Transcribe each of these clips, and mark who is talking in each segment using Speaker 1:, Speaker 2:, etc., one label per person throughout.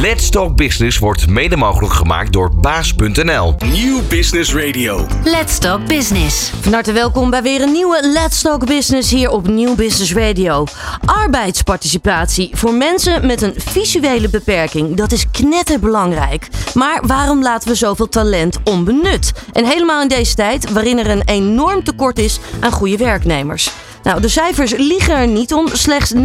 Speaker 1: Let's Talk Business wordt mede mogelijk gemaakt door baas.nl.
Speaker 2: Nieuw Business Radio.
Speaker 3: Let's Talk Business.
Speaker 4: Van harte welkom bij weer een nieuwe Let's Talk Business hier op Nieuw Business Radio. Arbeidsparticipatie voor mensen met een visuele beperking, dat is knetterbelangrijk. Maar waarom laten we zoveel talent onbenut? En helemaal in deze tijd waarin er een enorm tekort is aan goede werknemers. Nou, de cijfers liegen er niet om. Slechts 29%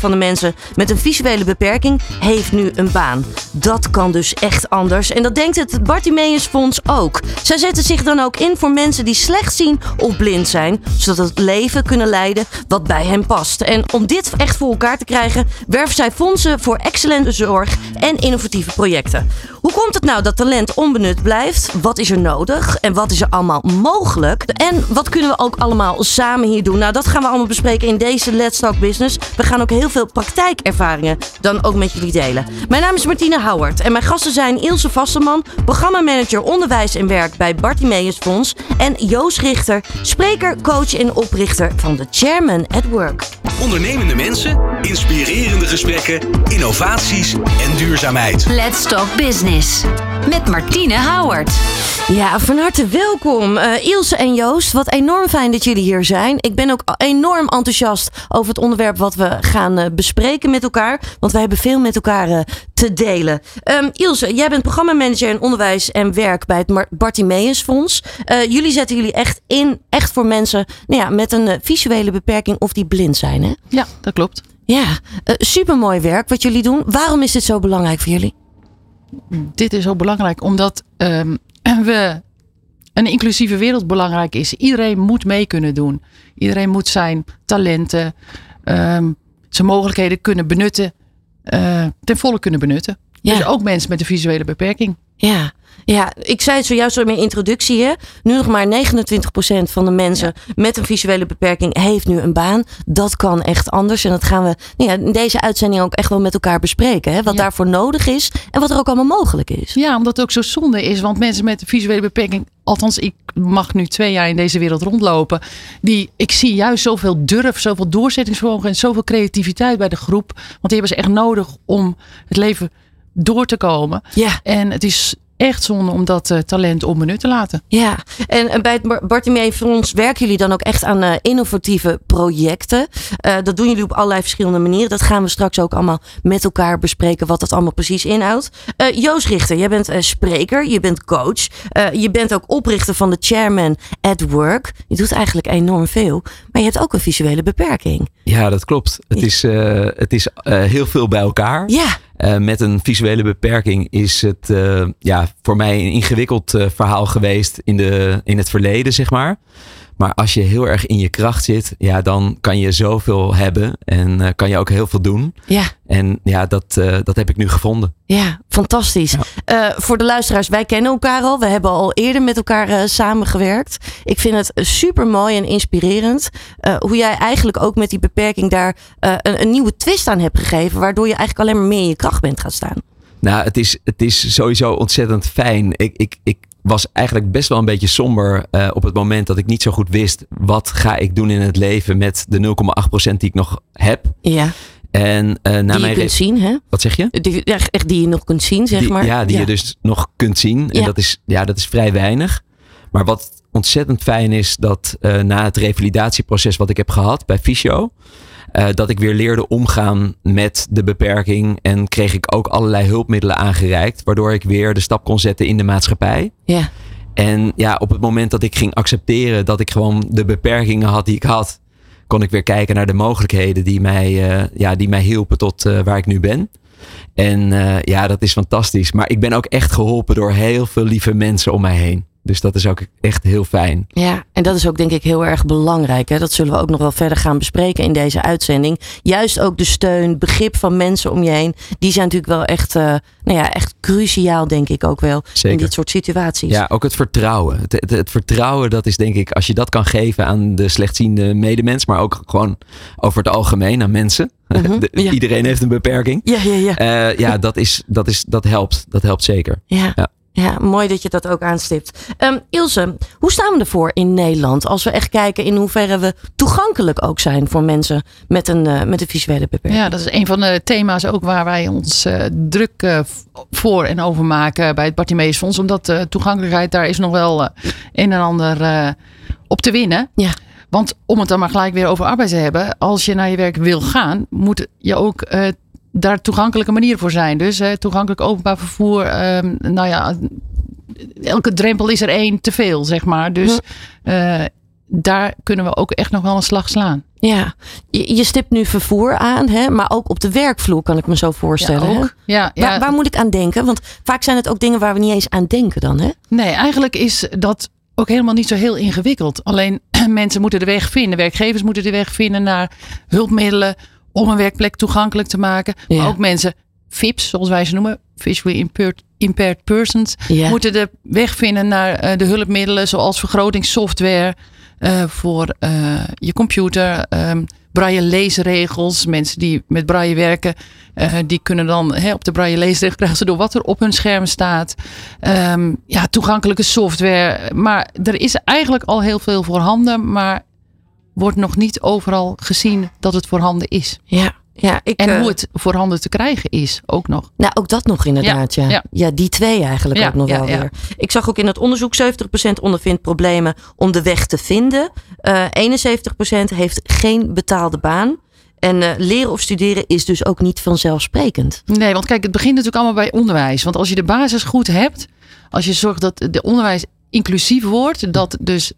Speaker 4: van de mensen met een visuele beperking heeft nu een baan. Dat kan dus echt anders. En dat denkt het Bartimeus Fonds ook. Zij zetten zich dan ook in voor mensen die slecht zien of blind zijn, zodat het leven kunnen leiden wat bij hen past. En om dit echt voor elkaar te krijgen, werven zij fondsen voor excellente zorg en innovatieve projecten. Hoe komt het nou dat talent onbenut blijft? Wat is er nodig? En wat is er allemaal mogelijk? En wat kunnen we ook allemaal samen hier doen? Nou, dat gaan we allemaal bespreken in deze Let's Talk Business. We gaan ook heel veel praktijkervaringen dan ook met jullie delen. Mijn naam is Martine Howard en mijn gasten zijn Ilse Vasselman, programmamanager onderwijs en werk bij Bartimeus Fonds en Joost Richter, spreker, coach en oprichter van The Chairman at Work.
Speaker 2: Ondernemende mensen, inspirerende gesprekken, innovaties en duurzaamheid.
Speaker 3: Let's Talk Business. Met Martine Howard.
Speaker 4: Ja, van harte welkom. Uh, Ilse en Joost, wat enorm fijn dat jullie hier zijn. Ik ben ook enorm enthousiast over het onderwerp wat we gaan uh, bespreken met elkaar. Want wij hebben veel met elkaar uh, te delen. Um, Ilse, jij bent programmamanager in onderwijs en werk bij het Bartimeus Fonds. jullie zetten jullie echt in, echt voor mensen nou ja, met een visuele beperking of die blind zijn, hè?
Speaker 5: Ja, dat klopt.
Speaker 4: Ja, supermooi werk wat jullie doen. Waarom is dit zo belangrijk voor jullie?
Speaker 5: Dit is zo belangrijk omdat um, we een inclusieve wereld belangrijk is. Iedereen moet mee kunnen doen. Iedereen moet zijn talenten, um, zijn mogelijkheden kunnen benutten, uh, ten volle kunnen benutten. Ja. Dus ook mensen met een visuele beperking.
Speaker 4: Ja, ja, ik zei het zojuist in mijn introductie. Hè? Nu nog maar 29% van de mensen ja. met een visuele beperking heeft nu een baan. Dat kan echt anders. En dat gaan we nou ja, in deze uitzending ook echt wel met elkaar bespreken. Hè? Wat ja. daarvoor nodig is en wat er ook allemaal mogelijk is.
Speaker 5: Ja, omdat het ook zo zonde is. Want mensen met een visuele beperking, althans ik mag nu twee jaar in deze wereld rondlopen. Die, ik zie juist zoveel durf, zoveel doorzettingsvermogen en zoveel creativiteit bij de groep. Want die hebben ze echt nodig om het leven door te komen.
Speaker 4: Ja.
Speaker 5: En het is echt zonde om dat uh, talent onbenut te laten.
Speaker 4: Ja, en, en bij het Bartimee Fonds werken jullie dan ook echt aan uh, innovatieve projecten. Uh, dat doen jullie op allerlei verschillende manieren. Dat gaan we straks ook allemaal met elkaar bespreken wat dat allemaal precies inhoudt. Joost Richter, jij bent spreker, je bent coach. je bent ook oprichter van de Chairman at Work. Je doet eigenlijk enorm veel, maar je hebt ook een visuele beperking.
Speaker 6: Ja, dat klopt. Het is, het is heel veel bij elkaar.
Speaker 4: Ja.
Speaker 6: Uh, met een visuele beperking is het uh, ja, voor mij een ingewikkeld uh, verhaal geweest in, de, in het verleden, zeg maar. Maar als je heel erg in je kracht zit, ja, dan kan je zoveel hebben en uh, kan je ook heel veel doen.
Speaker 4: Ja.
Speaker 6: En ja, dat, uh, dat heb ik nu gevonden.
Speaker 4: Ja, fantastisch. Ja. Uh, voor de luisteraars, wij kennen elkaar al. We hebben al eerder met elkaar samengewerkt. Ik vind het super mooi en inspirerend hoe jij eigenlijk ook met die beperking daar een, een nieuwe twist aan hebt gegeven, waardoor je eigenlijk alleen maar meer in je kracht bent gaan staan.
Speaker 6: Nou, het is, het is sowieso ontzettend fijn. Ik, ik, ik was eigenlijk best wel een beetje somber uh, op het moment dat ik niet zo goed wist wat ga ik doen in het leven met de 0,8% die ik nog heb.
Speaker 4: Ja.
Speaker 6: En uh, na
Speaker 4: die
Speaker 6: mijn
Speaker 4: je kunt zien, hè?
Speaker 6: Wat zeg je?
Speaker 4: Die, ja, echt die je nog kunt zien, zeg
Speaker 6: die,
Speaker 4: maar.
Speaker 6: Ja, die ja. je dus nog kunt zien. En
Speaker 4: Ja.
Speaker 6: dat, is, ja, dat is vrij weinig. Maar wat ontzettend fijn is, dat uh, na het revalidatieproces wat ik heb gehad bij Fysio, uh, dat ik weer leerde omgaan met de beperking. En kreeg ik ook allerlei hulpmiddelen aangereikt. Waardoor ik weer de stap kon zetten in de maatschappij.
Speaker 4: Ja.
Speaker 6: En ja, op het moment dat ik ging accepteren dat ik gewoon de beperkingen had die ik had. Kon ik weer kijken naar de mogelijkheden die mij, uh, ja, die mij hielpen tot uh, waar ik nu ben. En ja, dat is fantastisch. Maar ik ben ook echt geholpen door heel veel lieve mensen om mij heen. Dus dat is ook echt heel fijn.
Speaker 4: Ja, en dat is ook denk ik heel erg belangrijk. Hè? Dat zullen we ook nog wel verder gaan bespreken in deze uitzending. Juist ook de steun, begrip van mensen om je heen. Die zijn natuurlijk wel echt, uh, nou ja, echt cruciaal, denk ik ook wel.
Speaker 6: Zeker.
Speaker 4: In dit soort situaties.
Speaker 6: Ja, ook het vertrouwen. Het, het, het, vertrouwen, dat is denk ik, als je dat kan geven aan de slechtziende medemens. Maar ook gewoon over het algemeen aan mensen.
Speaker 4: Mhm,
Speaker 6: Mm -hmm. de, ja. Iedereen heeft een beperking.
Speaker 4: Ja, ja, ja.
Speaker 6: Uh, ja, dat, is, dat, is, dat helpt. Dat helpt zeker.
Speaker 4: Ja. ja. Ja, mooi dat je dat ook aanstipt. Um, Ilse, hoe staan we ervoor in Nederland als we echt kijken in hoeverre we toegankelijk ook zijn voor mensen met een, uh, met een visuele beperking?
Speaker 5: Ja, dat is een van de thema's ook waar wij ons uh, druk uh, voor en over maken bij het Bartimeus Fonds. Omdat toegankelijkheid, daar is nog wel een en ander op te winnen.
Speaker 4: Ja.
Speaker 5: Want om het dan maar gelijk weer over arbeid te hebben, als je naar je werk wil gaan, moet je ook daar toegankelijke manier voor zijn. Dus uh, toegankelijk openbaar vervoer. Uh, nou ja, elke drempel is er één te veel, zeg maar. Dus uh, daar kunnen we ook echt nog wel een slag slaan.
Speaker 4: Ja, je, je stipt nu vervoer aan, hè? maar ook op de werkvloer kan ik me zo voorstellen.
Speaker 5: Ja, ook. Ja,
Speaker 4: ja. Waar, waar, moet ik aan denken? Want vaak zijn het ook dingen waar we niet eens aan denken dan. Hè?
Speaker 5: Nee, eigenlijk is dat ook helemaal niet zo heel ingewikkeld. Alleen mensen moeten de weg vinden. Werkgevers moeten de weg vinden naar hulpmiddelen om een werkplek toegankelijk te maken. Ja. Maar ook mensen, VIPs, zoals wij ze noemen, visually impaired, impaired persons, ja. moeten de weg vinden naar uh, de hulpmiddelen zoals vergrotingssoftware uh, voor uh, je computer, um, braille leesregels. Mensen die met braille werken, die kunnen dan hè, op de braille leesregels krijgen ze door wat er op hun scherm staat. Um, ja, toegankelijke software. Maar er is eigenlijk al heel veel voorhanden, maar wordt nog niet overal gezien dat het voorhanden is.
Speaker 4: Ja. Ja, ik,
Speaker 5: en
Speaker 4: uh,
Speaker 5: hoe het voorhanden te krijgen is ook nog.
Speaker 4: Nou, ook dat nog inderdaad, ja. Ja, ja. ja die twee eigenlijk ook nog wel weer. Ik zag ook in het onderzoek 70% ondervindt problemen om de weg te vinden. Uh, 71% heeft geen betaalde baan. En uh, leren of studeren is dus ook niet vanzelfsprekend.
Speaker 5: Nee, want kijk, het begint natuurlijk allemaal bij onderwijs. Want als je de basis goed hebt, als je zorgt dat de onderwijs inclusief wordt, dat dus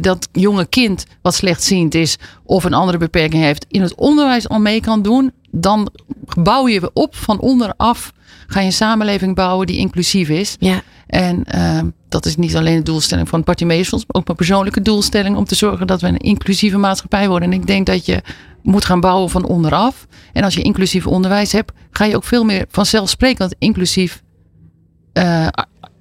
Speaker 5: dat jonge kind wat slechtziend is of een andere beperking heeft, in het onderwijs al mee kan doen, dan bouw je op van onderaf. Ga je een samenleving bouwen die inclusief is.
Speaker 4: Ja.
Speaker 5: En uh, dat is niet alleen de doelstelling van het Partimeesfonds, maar ook mijn persoonlijke doelstelling om te zorgen dat we een inclusieve maatschappij worden. En ik denk dat je moet gaan bouwen van onderaf. En als je inclusief onderwijs hebt, ga je ook veel meer vanzelfsprekend inclusief uh,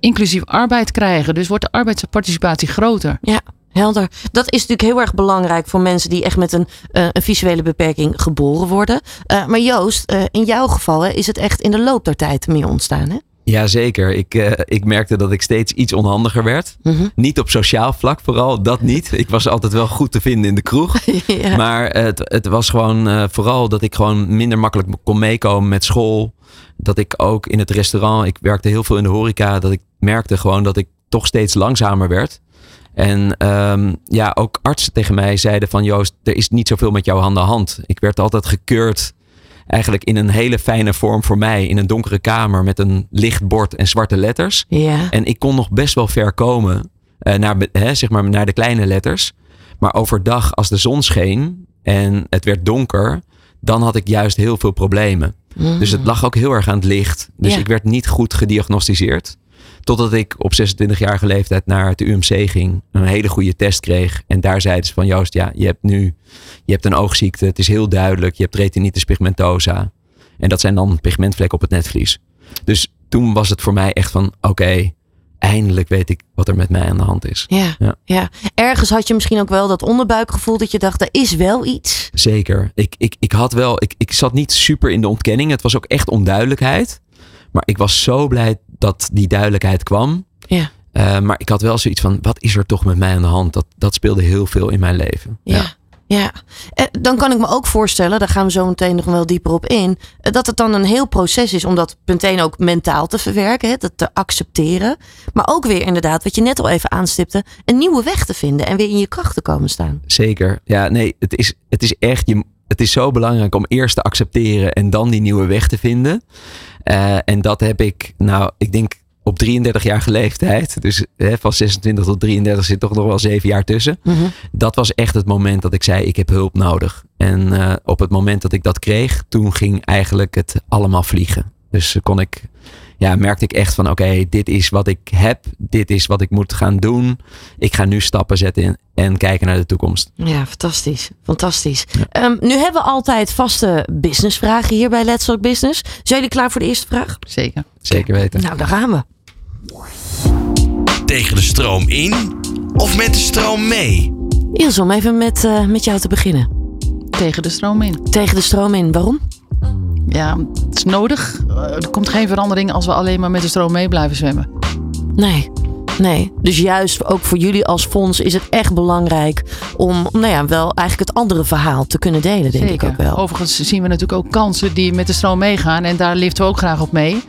Speaker 5: inclusief arbeid krijgen. Dus wordt de arbeidsparticipatie groter.
Speaker 4: Ja, helder. Dat is natuurlijk heel erg belangrijk voor mensen die echt met een, uh, een visuele beperking geboren worden. Uh, maar Joost, uh, in jouw geval hè, is het echt in de loop der tijd meer ontstaan, hè?
Speaker 6: Jazeker. Ik, uh, ik merkte dat ik steeds iets onhandiger werd. Mm -hmm. Niet op sociaal vlak vooral, dat niet. Ik was altijd wel goed te vinden in de kroeg. ja. Maar het, het was gewoon uh, vooral dat ik gewoon minder makkelijk kon meekomen met school. Dat ik ook in het restaurant, ik werkte heel veel in de horeca, dat ik merkte gewoon dat ik toch steeds langzamer werd. En um, ja, ook artsen tegen mij zeiden van Joost, er is niet zoveel met jou aan de hand. Ik werd altijd gekeurd eigenlijk in een hele fijne vorm voor mij. In een donkere kamer met een licht bord en zwarte letters.
Speaker 4: Ja.
Speaker 6: En ik kon nog best wel ver komen uh, naar, hè, zeg maar naar de kleine letters. Maar overdag, als de zon scheen en het werd donker, dan had ik juist heel veel problemen. Mm. Dus het lag ook heel erg aan het licht. Dus
Speaker 4: Ja.
Speaker 6: ik werd niet goed gediagnosticeerd. Totdat ik op 26-jarige leeftijd naar het UMC ging. Een hele goede test kreeg. En daar zeiden ze van Joost, ja, je hebt nu je hebt een oogziekte. Het is heel duidelijk. Je hebt retinitis pigmentosa. En dat zijn dan pigmentvlekken op het netvlies. Dus toen was het voor mij echt van oké, okay, eindelijk weet ik wat er met mij aan de hand is.
Speaker 4: Ja, ja, ja. Ergens had je misschien ook wel dat onderbuikgevoel dat je dacht, er is wel iets.
Speaker 6: Zeker. Ik, ik, ik had wel, ik, ik zat niet super in de ontkenning. Het was ook echt onduidelijkheid. Maar ik was zo blij dat die duidelijkheid kwam.
Speaker 4: Ja.
Speaker 6: Uh, maar ik had wel zoiets van, wat is er toch met mij aan de hand? Dat, dat speelde heel veel in mijn leven.
Speaker 4: Ja. ja. Ja, en dan kan ik me ook voorstellen, daar gaan we zo meteen nog wel dieper op in, dat het dan een heel proces is om dat meteen ook mentaal te verwerken, hè, dat te accepteren. Maar ook weer inderdaad, wat je net al even aanstipte, een nieuwe weg te vinden en weer in je kracht te komen staan.
Speaker 6: Zeker. Ja, nee, het is, het is echt, je, het is zo belangrijk om eerst te accepteren en dan die nieuwe weg te vinden. Uh, en dat heb ik, nou, ik denk op 33-jarige leeftijd, dus hè, van 26 tot 33 zit toch nog wel zeven jaar tussen.
Speaker 4: Mhm.
Speaker 6: Dat was echt het moment dat ik zei: ik heb hulp nodig. En uh, op het moment dat ik dat kreeg, toen ging eigenlijk het allemaal vliegen. Dus kon ik, ja, merkte ik echt van: oké, okay, dit is wat ik heb, dit is wat ik moet gaan doen. Ik ga nu stappen zetten in, en kijken naar de toekomst.
Speaker 4: Ja, fantastisch. Fantastisch. Ja. Um, nu hebben we altijd vaste businessvragen hier bij Let's Talk Business. Zijn jullie klaar voor de eerste vraag?
Speaker 5: Zeker.
Speaker 6: Zeker weten.
Speaker 4: Nou, daar gaan we.
Speaker 2: Tegen de stroom in of met de stroom mee?
Speaker 4: Ilse, om even met, uh, met jou te beginnen.
Speaker 5: Tegen de stroom in.
Speaker 4: Tegen de stroom in. Waarom?
Speaker 5: Ja, het is nodig. Er komt geen verandering als we alleen maar met de stroom mee blijven zwemmen.
Speaker 4: Nee. Nee, dus juist ook voor jullie als fonds is het echt belangrijk om nou ja, wel eigenlijk het andere verhaal te kunnen delen, denk
Speaker 5: Zeker.
Speaker 4: ik ook wel.
Speaker 5: Overigens zien we natuurlijk ook kansen die met de stroom meegaan. En daar liften we ook graag op mee.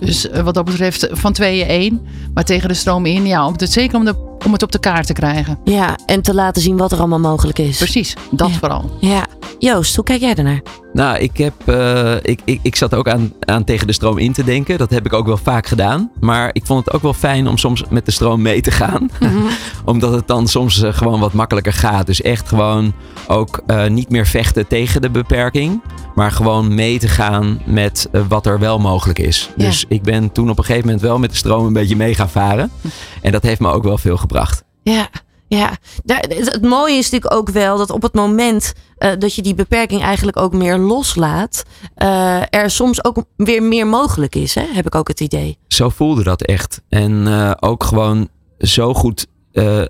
Speaker 5: Dus eh, wat dat betreft van tweeën één. Maar tegen de stroom in, ja, om het, zeker om, de, om het op de kaart te krijgen.
Speaker 4: Ja, en te laten zien wat er allemaal mogelijk is.
Speaker 5: Precies, dat
Speaker 4: Ja.
Speaker 5: vooral.
Speaker 4: Ja. Joost, hoe kijk jij ernaar?
Speaker 6: Nou, ik, heb, eh, ik, ik, ik zat ook aan, aan tegen de stroom in te denken. Dat heb ik ook wel vaak gedaan. Maar ik vond het ook wel fijn om soms met de stroom mee te gaan. Omdat het dan soms eh, gewoon wat makkelijker gaat. Dus echt gewoon ook eh, niet meer vechten tegen de beperking. Maar gewoon mee te gaan met wat er wel mogelijk is.
Speaker 4: Ja.
Speaker 6: Dus ik ben toen op een gegeven moment wel met de stroom een beetje mee gaan varen. En dat heeft me ook wel veel gebracht.
Speaker 4: Ja, ja. Daar- het mooie is natuurlijk ook wel dat op het moment eh, dat je die beperking eigenlijk ook meer loslaat, eh, er soms ook weer meer mogelijk is, hè? heb ik ook het idee.
Speaker 6: zo voelde dat echt. En eh, ook gewoon zo goed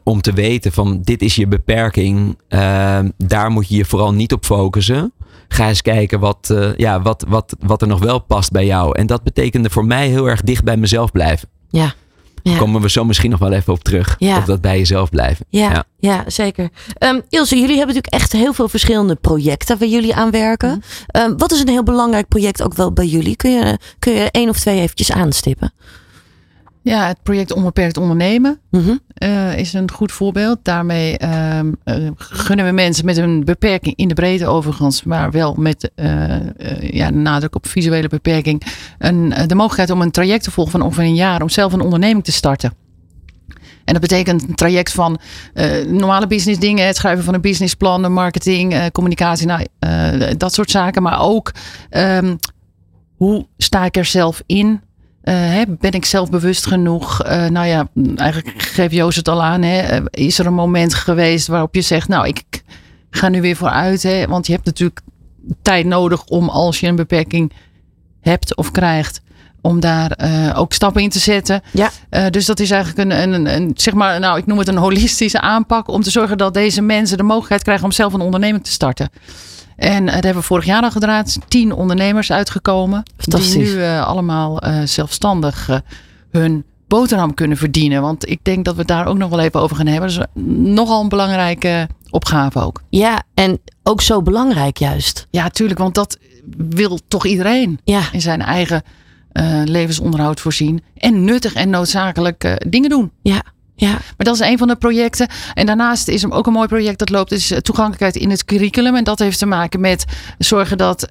Speaker 6: om te weten van dit is je beperking. Eh, daar moet je je vooral niet op focussen. Ga eens kijken wat, ja, wat, wat, wat er nog wel past bij jou. En dat betekende voor mij heel erg dicht bij mezelf blijven.
Speaker 4: Ja. Ja.
Speaker 6: Komen we zo misschien nog wel even op terug. Op dat bij jezelf blijven.
Speaker 4: Ja,
Speaker 6: Ja.
Speaker 4: ja. zeker. Ehm, Ilse, jullie hebben natuurlijk echt heel veel verschillende projecten waar jullie aan werken. Ehm, wat is een heel belangrijk project ook wel bij jullie? Kun je, kun je één of twee eventjes aanstippen?
Speaker 5: Ja, het project Onbeperkt Ondernemen
Speaker 4: Mhm.
Speaker 5: eh, is een goed voorbeeld. Daarmee ehm, eh, gunnen we mensen met een beperking in de breedte overigens, maar wel met eh, ja, nadruk op visuele beperking, een, de mogelijkheid om een traject te volgen van ongeveer een jaar om zelf een onderneming te starten. En dat betekent een traject van normale business dingen, het schrijven van een businessplan, de marketing, communicatie, nou, dat soort zaken. Maar ook ehm, hoe sta ik er zelf in? Eh, ben ik zelfbewust genoeg? Eh, nou ja, eigenlijk geeft Joost het al aan. Hè? Eh, Is er een moment geweest waarop je zegt, nou, ik ga nu weer vooruit. Hè? Want je hebt natuurlijk tijd nodig om als je een beperking hebt of krijgt, om daar eh, ook stappen in te zetten.
Speaker 4: Ja.
Speaker 5: Eh, dus dat is eigenlijk een, een, een, zeg maar, nou, ik noem het een holistische aanpak om te zorgen dat deze mensen de mogelijkheid krijgen om zelf een onderneming te starten. En eh, dat hebben we vorig jaar al gedaan. Tien ondernemers uitgekomen. Die nu allemaal zelfstandig hun boterham kunnen verdienen. Want ik denk dat we het daar ook nog wel even over gaan hebben. Is nogal een belangrijke opgave ook.
Speaker 4: Ja, en ook zo belangrijk juist.
Speaker 5: Ja, tuurlijk. Want dat wil toch iedereen
Speaker 4: Ja,
Speaker 5: in zijn eigen eh, levensonderhoud voorzien. En nuttig en noodzakelijk eh, dingen doen.
Speaker 4: ja, ja.
Speaker 5: Maar dat is een van de projecten. En daarnaast is er ook een mooi project dat loopt. is eh, toegankelijkheid in het curriculum. En dat heeft te maken met zorgen dat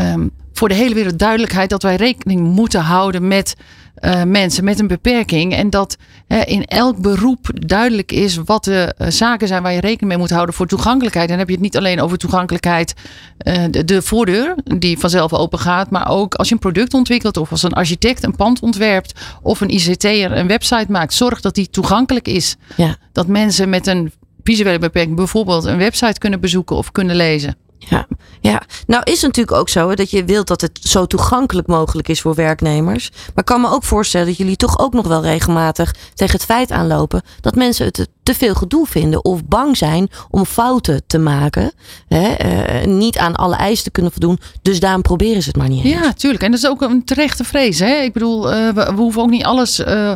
Speaker 5: ehm, voor de hele wereld duidelijkheid dat wij rekening moeten houden met eh, mensen met een beperking. En dat in elk beroep duidelijk is wat de eh, zaken zijn waar je rekening mee moet houden voor toegankelijkheid. En dan heb je het niet alleen over toegankelijkheid, eh, de, de voordeur die vanzelf open gaat. Maar ook als je een product ontwikkelt of als een architect een pand ontwerpt of een ICT'er een website maakt. Zorg dat die toegankelijk is.
Speaker 4: Ja.
Speaker 5: Dat mensen met een visuele beperking bijvoorbeeld een website kunnen bezoeken of kunnen lezen.
Speaker 4: Ja, ja, nou is het natuurlijk ook zo hè, dat je wilt dat het zo toegankelijk mogelijk is voor werknemers. Maar ik kan me ook voorstellen dat jullie toch ook nog wel regelmatig tegen het feit aanlopen dat mensen het te veel gedoe vinden of bang zijn om fouten te maken. Hè, eh, niet aan alle eisen te kunnen voldoen, dus daarom proberen ze het maar niet.
Speaker 5: Ja, tuurlijk. En dat is ook een terechte vrees. Hè? Ik bedoel, eh, we, we hoeven ook niet alles. eh,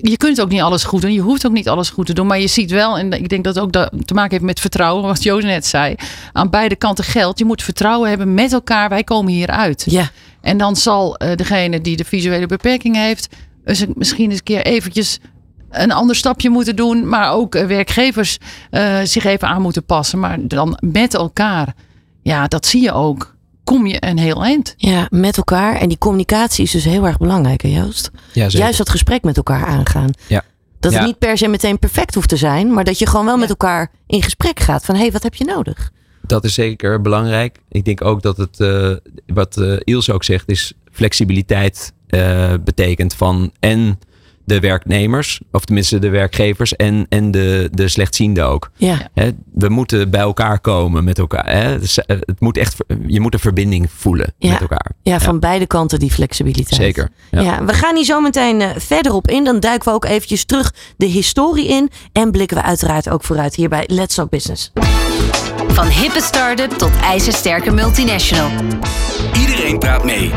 Speaker 5: je kunt ook niet alles goed doen. Je hoeft ook niet alles goed te doen. Maar je ziet wel, en ik denk dat het ook te maken heeft met vertrouwen, wat Joost net zei. Aan beide kanten geldt. Je moet vertrouwen hebben met elkaar. Wij komen hieruit.
Speaker 4: Ja,
Speaker 5: En dan zal eh, degene die de visuele beperking heeft, misschien eens een keer eventjes een ander stapje moeten doen. Maar ook eh, werkgevers eh, zich even aan moeten passen. Maar dan met elkaar. Ja, dat zie je ook. Kom je een heel eind.
Speaker 4: ja, met elkaar. En die communicatie is dus heel erg belangrijk, hè Joost?
Speaker 6: Ja, zeker.
Speaker 4: Juist dat gesprek met elkaar aangaan.
Speaker 6: Ja.
Speaker 4: Dat het niet per se meteen perfect hoeft te zijn, maar dat je gewoon wel met elkaar in gesprek gaat. Van hé, hey, wat heb je nodig?
Speaker 6: Dat is zeker belangrijk. Ik denk ook dat het, eh, wat eh Ilse ook zegt, is flexibiliteit eh, betekent van en de werknemers, of tenminste de werkgevers en, en de, de slechtzienden ook.
Speaker 4: Ja,
Speaker 6: Hè, we moeten bij elkaar komen met elkaar. Hè? Dus, eh, Het moet echt, je moet een verbinding voelen
Speaker 4: Ja.
Speaker 6: met elkaar.
Speaker 4: ja van beide kanten die flexibiliteit.
Speaker 6: Zeker.
Speaker 4: Ja.
Speaker 6: Ja.
Speaker 4: we gaan hier zo meteen eh, verder op in. Dan duiken we ook eventjes terug de historie in. En blikken we uiteraard ook vooruit hier bij Let's Talk Business.
Speaker 3: Van hippe start-up tot ijzersterke multinational.
Speaker 2: Iedereen praat mee.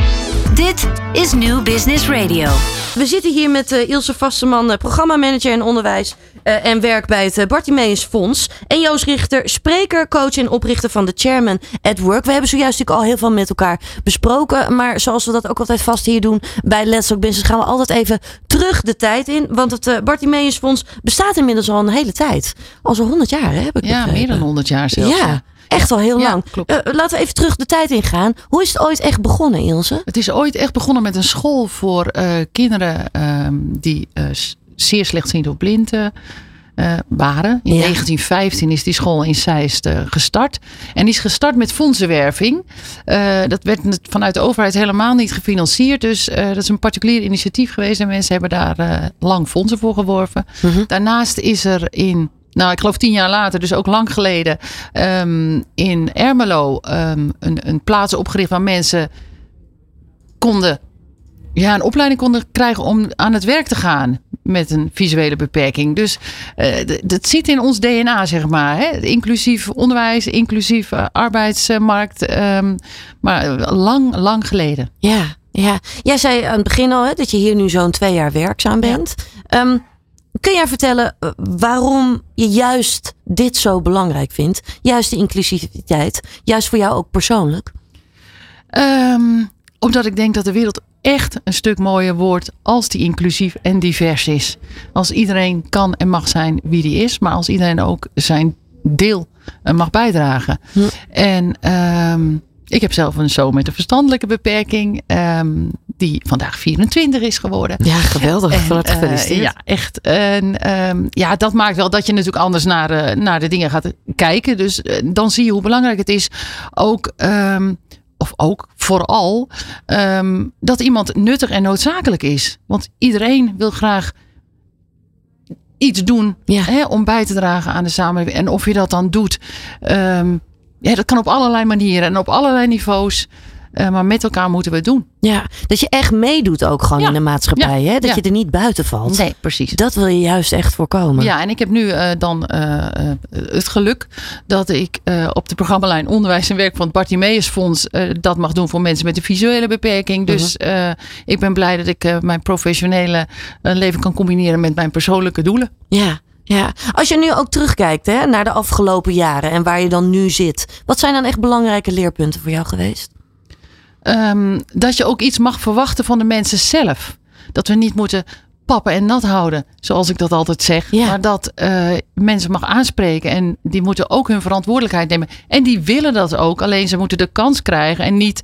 Speaker 3: Dit is New Business Radio.
Speaker 4: We zitten hier met uh, Ilse Vasteman, uh, programmamanager en onderwijs uh, en werk bij het uh, Bartimeus Fonds. En Joost Richter, spreker, coach en oprichter van de Chairman at Work. We hebben zojuist natuurlijk al heel veel met elkaar besproken. Maar zoals we dat ook altijd vast hier doen bij Let's Talk Business, gaan we altijd even terug de tijd in. Want het uh, Bartimeus Fonds bestaat inmiddels al een hele tijd. Al zo'n 100 jaar, hè, heb ik
Speaker 5: Ja,
Speaker 4: begrepen.
Speaker 5: meer dan 100 jaar zelfs.
Speaker 4: Ja, echt al heel
Speaker 5: Ja,
Speaker 4: lang.
Speaker 5: klopt.
Speaker 4: Uh, laten we even terug de tijd ingaan. Hoe is het ooit echt begonnen, Ilse?
Speaker 5: Het is ooit echt begonnen met een school voor eh, kinderen ehm, die eh, zeer slechtziend of blind eh, eh, waren. In
Speaker 4: Ja.
Speaker 5: 1915 is die school in Zeist eh, gestart. En die is gestart met fondsenwerving. Eh, dat werd vanuit de overheid helemaal niet gefinancierd. Dus eh, dat is een particulier initiatief geweest. En mensen hebben daar eh, lang fondsen voor geworven.
Speaker 4: Mhm.
Speaker 5: Daarnaast is er in, nou ik geloof tien jaar later, dus ook lang geleden, ehm, in Ermelo ehm, een, een plaats opgericht waar mensen konden, ja, een opleiding konden krijgen om aan het werk te gaan met een visuele beperking. Dus d- dat zit in ons DNA, zeg maar. Hè? Inclusief onderwijs, inclusief eh, arbeidsmarkt. ehm, maar lang, lang geleden.
Speaker 4: Ja, ja. Jij zei aan het begin al hè, dat je hier nu zo'n twee jaar werkzaam bent. Ehm, kun jij vertellen eh, waarom je juist dit zo belangrijk vindt? Juist de inclusiviteit. Juist voor jou ook persoonlijk?
Speaker 5: Ehm, omdat ik denk dat de wereld echt een stuk mooier wordt als die inclusief en divers is. Als iedereen kan en mag zijn wie die is, maar als iedereen ook zijn deel eh, mag bijdragen.
Speaker 4: Hm.
Speaker 5: En ehm, ik heb zelf een zoon met een verstandelijke beperking, ehm, die vandaag 24 is geworden.
Speaker 4: Ja, geweldig.
Speaker 5: En,
Speaker 4: Van harte
Speaker 5: eh,
Speaker 4: gefeliciteerd.
Speaker 5: ja, echt. En ehm, ja, dat maakt wel dat je natuurlijk anders naar, eh, naar de dingen gaat kijken. Dus eh, dan zie je hoe belangrijk het is. Ook, ehm, of ook vooral, ehm, dat iemand nuttig en noodzakelijk is. Want iedereen wil graag iets doen
Speaker 4: Ja.
Speaker 5: hè, om bij te dragen aan de samenleving. En of je dat dan doet, ja, dat kan op allerlei manieren en op allerlei niveaus. Eh, maar met elkaar moeten we het doen.
Speaker 4: Ja, dat je echt meedoet ook gewoon
Speaker 5: Ja.
Speaker 4: in de maatschappij. Hè? Dat
Speaker 5: Ja.
Speaker 4: je er niet buiten valt.
Speaker 5: Nee, precies.
Speaker 4: Dat wil je juist echt voorkomen.
Speaker 5: Ja, en ik heb nu eh, dan eh, het geluk dat ik op de programmalijn Onderwijs en Werk van het Bartimeus Fonds dat mag doen voor mensen met een visuele beperking. Dus eh, ik ben blij dat ik mijn professionele leven kan combineren met mijn persoonlijke doelen.
Speaker 4: Ja, ja. Als je nu ook terugkijkt hè, naar de afgelopen jaren en waar je dan nu zit. Wat zijn dan echt belangrijke leerpunten voor jou geweest?
Speaker 5: Ehm, dat je ook iets mag verwachten van de mensen zelf. Dat we niet moeten pappen en nat houden, zoals ik dat altijd zeg.
Speaker 4: Ja.
Speaker 5: Maar dat eh, mensen mag aanspreken en die moeten ook hun verantwoordelijkheid nemen. En die willen dat ook, alleen ze moeten de kans krijgen en niet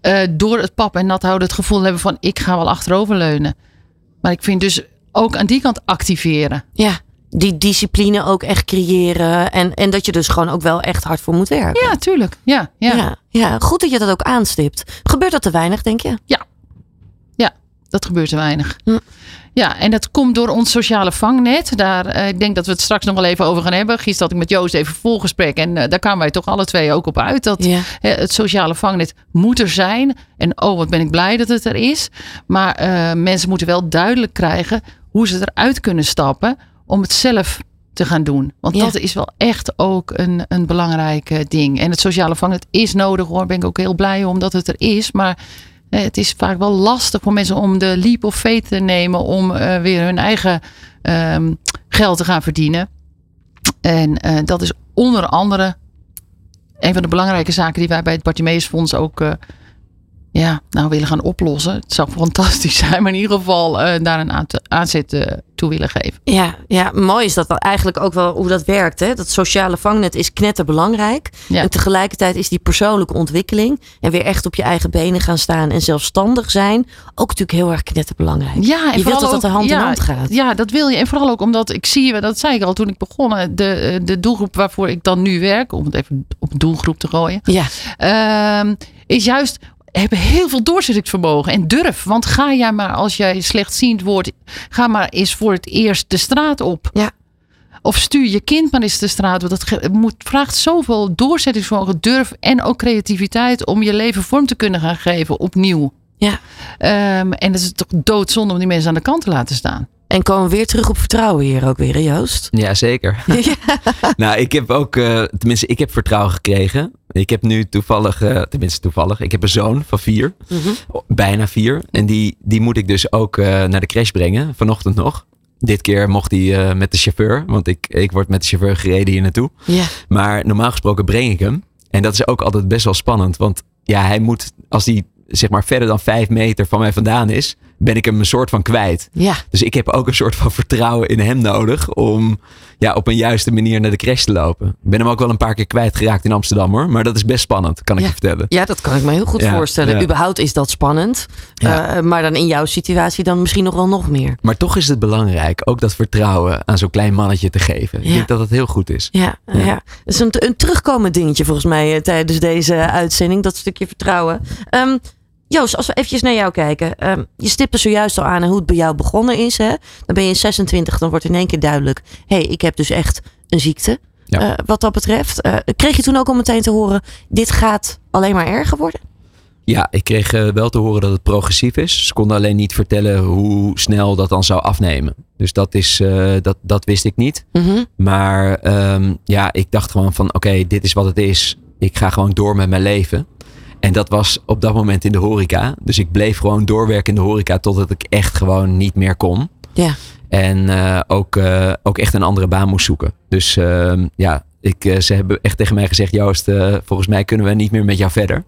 Speaker 5: eh, door het pappen en nat houden het gevoel hebben van ik ga wel achteroverleunen. Maar ik vind dus ook aan die kant activeren.
Speaker 4: Ja, die discipline ook echt creëren. En, en dat je dus gewoon ook wel echt hard voor moet werken.
Speaker 5: Ja, tuurlijk. Ja, ja.
Speaker 4: ja, ja. goed dat je dat ook aanstipt. Gebeurt dat te weinig, denk je?
Speaker 5: Dat gebeurt te weinig.
Speaker 4: Hm.
Speaker 5: Ja, en dat komt door ons sociale vangnet. Daar, eh, ik denk dat we het straks nog wel even over gaan hebben. Gisteren had ik met Joost even volgesprek. En eh, daar kwamen wij toch alle twee ook op uit. Dat
Speaker 4: Ja.
Speaker 5: het sociale vangnet moet er zijn. En oh, wat ben ik blij dat het er is. Maar eh, mensen moeten wel duidelijk krijgen hoe ze eruit kunnen stappen. Om het zelf te gaan doen. Want
Speaker 4: Ja.
Speaker 5: dat is wel echt ook een, een belangrijk ding. En het sociale vangnet is nodig hoor. Ben ik ook heel blij om dat het er is. Maar het is vaak wel lastig voor mensen om de leap of faith te nemen. Om eh, weer hun eigen ehm, geld te gaan verdienen. En eh, dat is onder andere een van de belangrijke zaken die wij bij het Bartimeus Fonds ook eh, ja, nou willen gaan oplossen. Het zou fantastisch zijn, maar in ieder geval eh, daar een aanzet eh, toe willen geven.
Speaker 4: Ja, ja, mooi is dat dan eigenlijk ook wel hoe dat werkt. Hè? Dat sociale vangnet is knetterbelangrijk.
Speaker 5: Ja.
Speaker 4: En tegelijkertijd is die persoonlijke ontwikkeling en weer echt op je eigen benen gaan staan en zelfstandig zijn ook natuurlijk heel erg knetterbelangrijk.
Speaker 5: Ja, en
Speaker 4: je wilt dat dat de hand in hand gaat.
Speaker 5: Ja, dat wil je. En vooral ook omdat ik zie, dat zei ik al toen ik begon, eh, de, de doelgroep waarvoor ik dan nu werk, om het even op doelgroep te gooien,
Speaker 4: Ja,
Speaker 5: ehm, is juist hebben heel veel doorzettingsvermogen en durf. Want ga jij maar als jij slechtziend wordt, ga maar eens voor het eerst de straat op.
Speaker 4: Ja.
Speaker 5: Of stuur je kind maar eens de straat op. Dat moet, vraagt zoveel doorzettingsvermogen, durf en ook creativiteit om je leven vorm te kunnen gaan geven opnieuw.
Speaker 4: ja.
Speaker 5: Ehm, en het is toch doodzonde om die mensen aan de kant te laten staan.
Speaker 4: En komen we weer terug op vertrouwen hier ook weer, hè, Joost?
Speaker 6: Ja, zeker. nou, ik heb ook, uh, tenminste, ik heb vertrouwen gekregen. Ik heb nu toevallig, uh, tenminste toevallig, ik heb een zoon van vier, mm -hmm. bijna vier. En die, die moet ik dus ook uh, naar de crash brengen, vanochtend nog. Dit keer mocht hij met de chauffeur, want ik, ik word met de chauffeur gereden hier naartoe.
Speaker 4: Ja.
Speaker 6: Maar normaal gesproken breng ik hem. En dat is ook altijd best wel spannend, want ja, hij moet, als hij zeg maar verder dan vijf meter van mij vandaan is, ben ik hem een soort van kwijt.
Speaker 4: Ja.
Speaker 6: Dus ik heb ook een soort van vertrouwen in hem nodig om ja, op een juiste manier naar de crash te lopen. Ik ben hem ook wel een paar keer kwijtgeraakt in Amsterdam hoor. Maar dat is best spannend, kan ik
Speaker 4: ja.
Speaker 6: je vertellen.
Speaker 4: Ja, dat kan ik me heel goed
Speaker 6: Ja,
Speaker 4: voorstellen.
Speaker 6: ja.
Speaker 4: Überhaupt is dat spannend. Uh, maar dan in jouw situatie dan misschien nog wel nog meer.
Speaker 6: Maar toch is het belangrijk ook dat vertrouwen aan zo'n klein mannetje te geven. Ik denk dat dat heel goed is.
Speaker 4: Ja, ja. Dat is een, een terugkomend dingetje volgens mij eh, tijdens deze uitzending. Dat stukje vertrouwen. Ehm, Joost, als we eventjes naar jou kijken. Ehm, je stipte zojuist al aan hoe het bij jou begonnen is. Hè? Dan ben je 26, dan wordt in één keer duidelijk. Hé, hey, ik heb dus echt een ziekte.
Speaker 6: Ja.
Speaker 4: Eh, wat dat betreft. Eh, kreeg je toen ook al meteen te horen, dit gaat alleen maar erger worden?
Speaker 6: Ja, ik kreeg eh, wel te horen dat het progressief is. Ze konden alleen niet vertellen hoe snel dat dan zou afnemen. Dus dat, is, dat, dat wist ik niet.
Speaker 4: Mhm.
Speaker 6: Maar ehm, ja, ik dacht gewoon van oké, dit is wat het is. Ik ga gewoon door met mijn leven. En dat was op dat moment in de horeca. Dus ik bleef gewoon doorwerken in de horeca totdat ik echt gewoon niet meer kon.
Speaker 4: Ja.
Speaker 6: En eh, ook, eh, ook echt een andere baan moest zoeken. Dus ehm, ja, ik, eh, ze hebben echt tegen mij gezegd: Joost, volgens mij kunnen we niet meer met jou verder.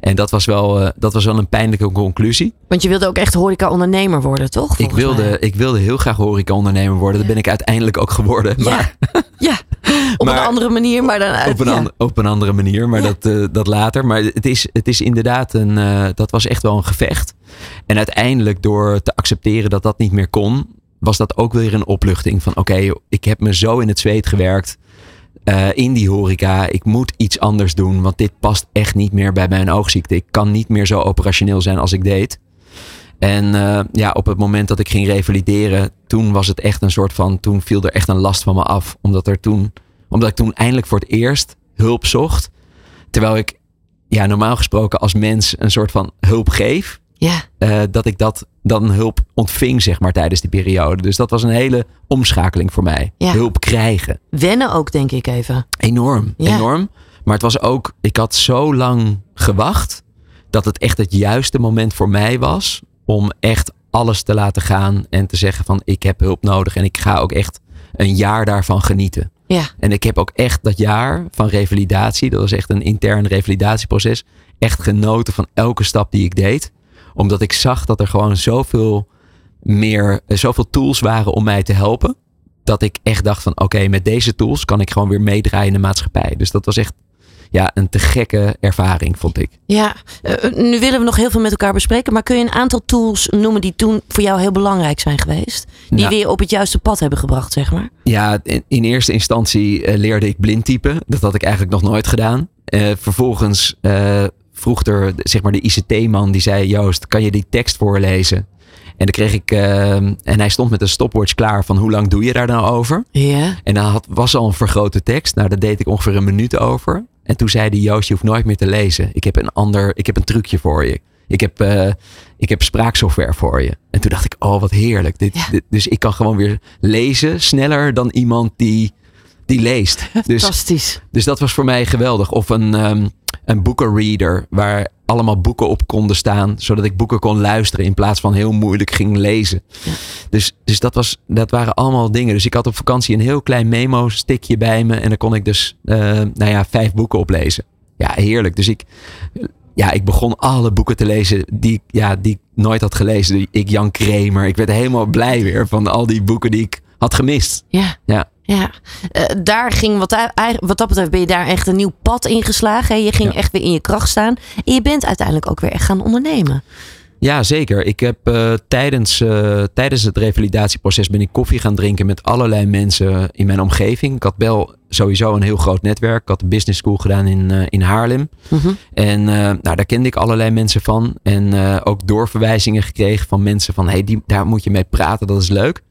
Speaker 6: En dat was wel, dat was wel een pijnlijke conclusie.
Speaker 4: Want je wilde ook echt horeca-ondernemer worden, toch?
Speaker 6: Ik wilde,
Speaker 4: mij.
Speaker 6: ik wilde heel graag horeca-ondernemer worden. Dat ben ik uiteindelijk ook geworden. Maar
Speaker 4: Ja, op
Speaker 6: Maar-
Speaker 4: een andere manier, maar dan uit.
Speaker 6: op, een
Speaker 4: ja.
Speaker 6: an- op een andere manier, maar
Speaker 4: Ja.
Speaker 6: dat, eh, dat later. Maar het is, het is inderdaad een, eh, dat was echt wel een gevecht. En uiteindelijk door te accepteren dat dat niet meer kon, was dat ook weer een opluchting van oké, ik heb me zo in het zweet gewerkt eh, in die horeca. Ik moet iets anders doen, want dit past echt niet meer bij mijn oogziekte. Ik kan niet meer zo operationeel zijn als ik deed. En eh, ja, op het moment dat ik ging revalideren, toen was het echt een soort van, toen viel er echt een last van me af. Omdat er toen, omdat ik toen eindelijk voor het eerst hulp zocht. Terwijl ik ja, normaal gesproken als mens een soort van hulp geef.
Speaker 4: Ja,
Speaker 6: eh, dat ik dat dan hulp ontving, zeg maar, tijdens die periode. Dus dat was een hele omschakeling voor mij.
Speaker 4: Ja.
Speaker 6: Hulp krijgen.
Speaker 4: wennen ook, denk ik even.
Speaker 6: Enorm,
Speaker 4: Ja.
Speaker 6: enorm. Maar het was ook, ik had zo lang gewacht dat het echt het juiste moment voor mij was om echt alles te laten gaan en te zeggen van ik heb hulp nodig en ik ga ook echt een jaar daarvan genieten.
Speaker 4: Ja,
Speaker 6: En ik heb ook echt dat jaar van revalidatie, dat was echt een intern revalidatieproces, echt genoten van elke stap die ik deed. Omdat ik zag dat er gewoon zoveel meer, eh, zoveel tools waren om mij te helpen. Dat ik echt dacht van oké, met deze tools kan ik gewoon weer meedraaien in de maatschappij. Dus dat was echt ja, een te gekke ervaring, vond ik.
Speaker 4: ja. Eh, nu willen we nog heel veel met elkaar bespreken. Maar kun je een aantal tools noemen die toen voor jou heel belangrijk zijn geweest? Die
Speaker 6: Nou.
Speaker 4: weer op het juiste pad hebben gebracht, zeg maar.
Speaker 6: Ja, in, in eerste instantie eh, leerde ik blind typen. Dat had ik eigenlijk nog nooit gedaan. Eh, vervolgens eh, vroeg er zeg maar de ICT-man die zei: Joost, kan je die tekst voorlezen? En dan kreeg ik, eh, en hij stond met een stopwatch klaar van hoe lang doe je daar nou over?
Speaker 4: Ja.
Speaker 6: En dan had, was al een vergrote tekst. Nou, daar deed ik ongeveer een minuut over. En toen zei hij, Joost, je hoeft nooit meer te lezen. Ik heb een ander, ik heb een trucje voor je. Ik heb, eh, ik heb spraaksoftware voor je. En toen dacht ik, oh, wat heerlijk. Dit,
Speaker 4: Ja.
Speaker 6: dit- dus ik kan gewoon weer lezen sneller dan iemand die, die leest. Dus,
Speaker 4: Fantastisch.
Speaker 6: dus dat was voor mij geweldig. Of een, ehm een boekenreader waar allemaal boeken op konden staan. Zodat ik boeken kon luisteren in plaats van heel moeilijk ging lezen.
Speaker 4: Ja.
Speaker 6: Dus, dus dat, was, dat waren allemaal dingen. Dus ik had op vakantie een heel klein memo-stickje bij me. En dan kon ik dus eh, nou ja, vijf boeken oplezen. Ja, heerlijk. Dus ik, ja, ik begon alle boeken te lezen die, ik- ja, die ik nooit had gelezen. Ik, Jan Kramer. Ik werd helemaal blij weer van al die boeken die ik had gemist.
Speaker 4: Ja.
Speaker 6: Ja.
Speaker 4: Ja, Eh, daar ging wat, wat dat betreft ben je daar echt een nieuw pad ingeslagen. hè? Je ging
Speaker 6: Ja.
Speaker 4: echt weer in je kracht staan. En je bent uiteindelijk ook weer echt gaan ondernemen.
Speaker 6: Ja, zeker. Ik heb eh, tijdens, eh, tijdens het revalidatieproces ben ik koffie gaan drinken met allerlei mensen in mijn omgeving. Ik had wel sowieso een heel groot netwerk. Ik had de business school gedaan in, in Haarlem.
Speaker 4: Mhm.
Speaker 6: En nou, daar kende ik allerlei mensen van. En ook doorverwijzingen gekregen van mensen van hey, die, daar moet je mee praten, dat is leuk.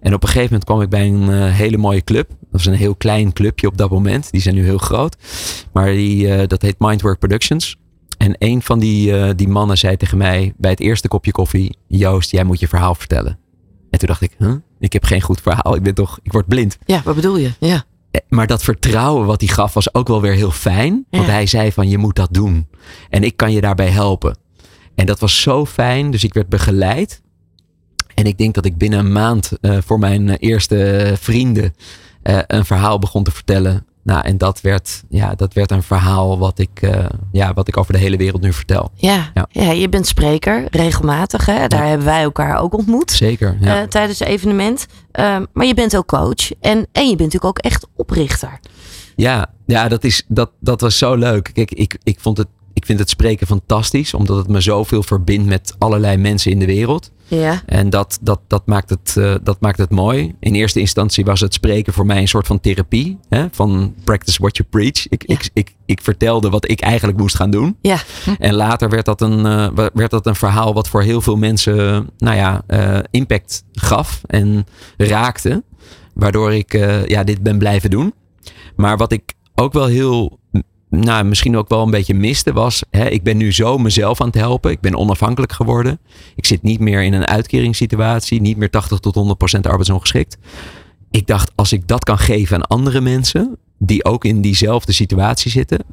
Speaker 6: En op een gegeven moment kwam ik bij een eh, hele mooie club. Dat was een heel klein clubje op dat moment. Die zijn nu heel groot. Maar die, eh, dat heet Mindwork Productions. En een van die, eh, die mannen zei tegen mij bij het eerste kopje koffie: Joost, jij moet je verhaal vertellen. En En toen dacht ik, huh? ik heb geen goed verhaal. Ik ben toch, ik word blind.
Speaker 4: Ja, wat bedoel je? Ja.
Speaker 6: Maar dat vertrouwen wat hij gaf was ook wel weer heel fijn. Want
Speaker 4: Ja.
Speaker 6: hij zei van je moet dat doen. En ik kan je daarbij helpen. En dat was zo fijn. Dus ik werd begeleid. En ik denk dat ik binnen een maand eh, voor mijn eh, eerste vrienden eh, een verhaal begon te vertellen. Nou, en dat werd, ja, dat werd een verhaal wat ik, ja, wat ik over de hele wereld nu vertel.
Speaker 4: Ja.
Speaker 6: Ja.
Speaker 4: Ja. je bent spreker, regelmatig. Hè? Daar hebben wij elkaar ook ontmoet.
Speaker 6: Zeker. Ja.
Speaker 4: tijdens het evenement. Ehm, maar je bent ook coach. En, en je bent natuurlijk ook echt oprichter.
Speaker 6: Ja, ja dat, is, dat, dat was zo leuk. Kijk, ik, ik, vond het, ik vind het spreken fantastisch, omdat het me zoveel verbindt met allerlei mensen in de wereld.
Speaker 4: Ja.
Speaker 6: En dat, dat, dat, maakt het, eh, dat maakt het mooi. In eerste instantie was het spreken voor mij een soort van therapie. Hè? Van practice what you preach. Ik,
Speaker 4: Ja.
Speaker 6: ik, ik, ik vertelde wat ik eigenlijk moest gaan doen.
Speaker 4: Ja.
Speaker 6: En later werd dat een, eh, werd dat een verhaal wat voor heel veel mensen nou ja, eh, impact gaf en raakte. Waardoor ik ja, dit ben blijven doen. Maar wat ik ook wel heel, nou, misschien ook wel een beetje miste was, hè, ik ben nu zo mezelf aan het helpen. Ik ben onafhankelijk geworden. Ik zit niet meer in een uitkeringssituatie, niet meer 80 tot 100% arbeidsongeschikt. Ik dacht, als ik dat kan geven aan andere mensen, die ook in diezelfde situatie zitten,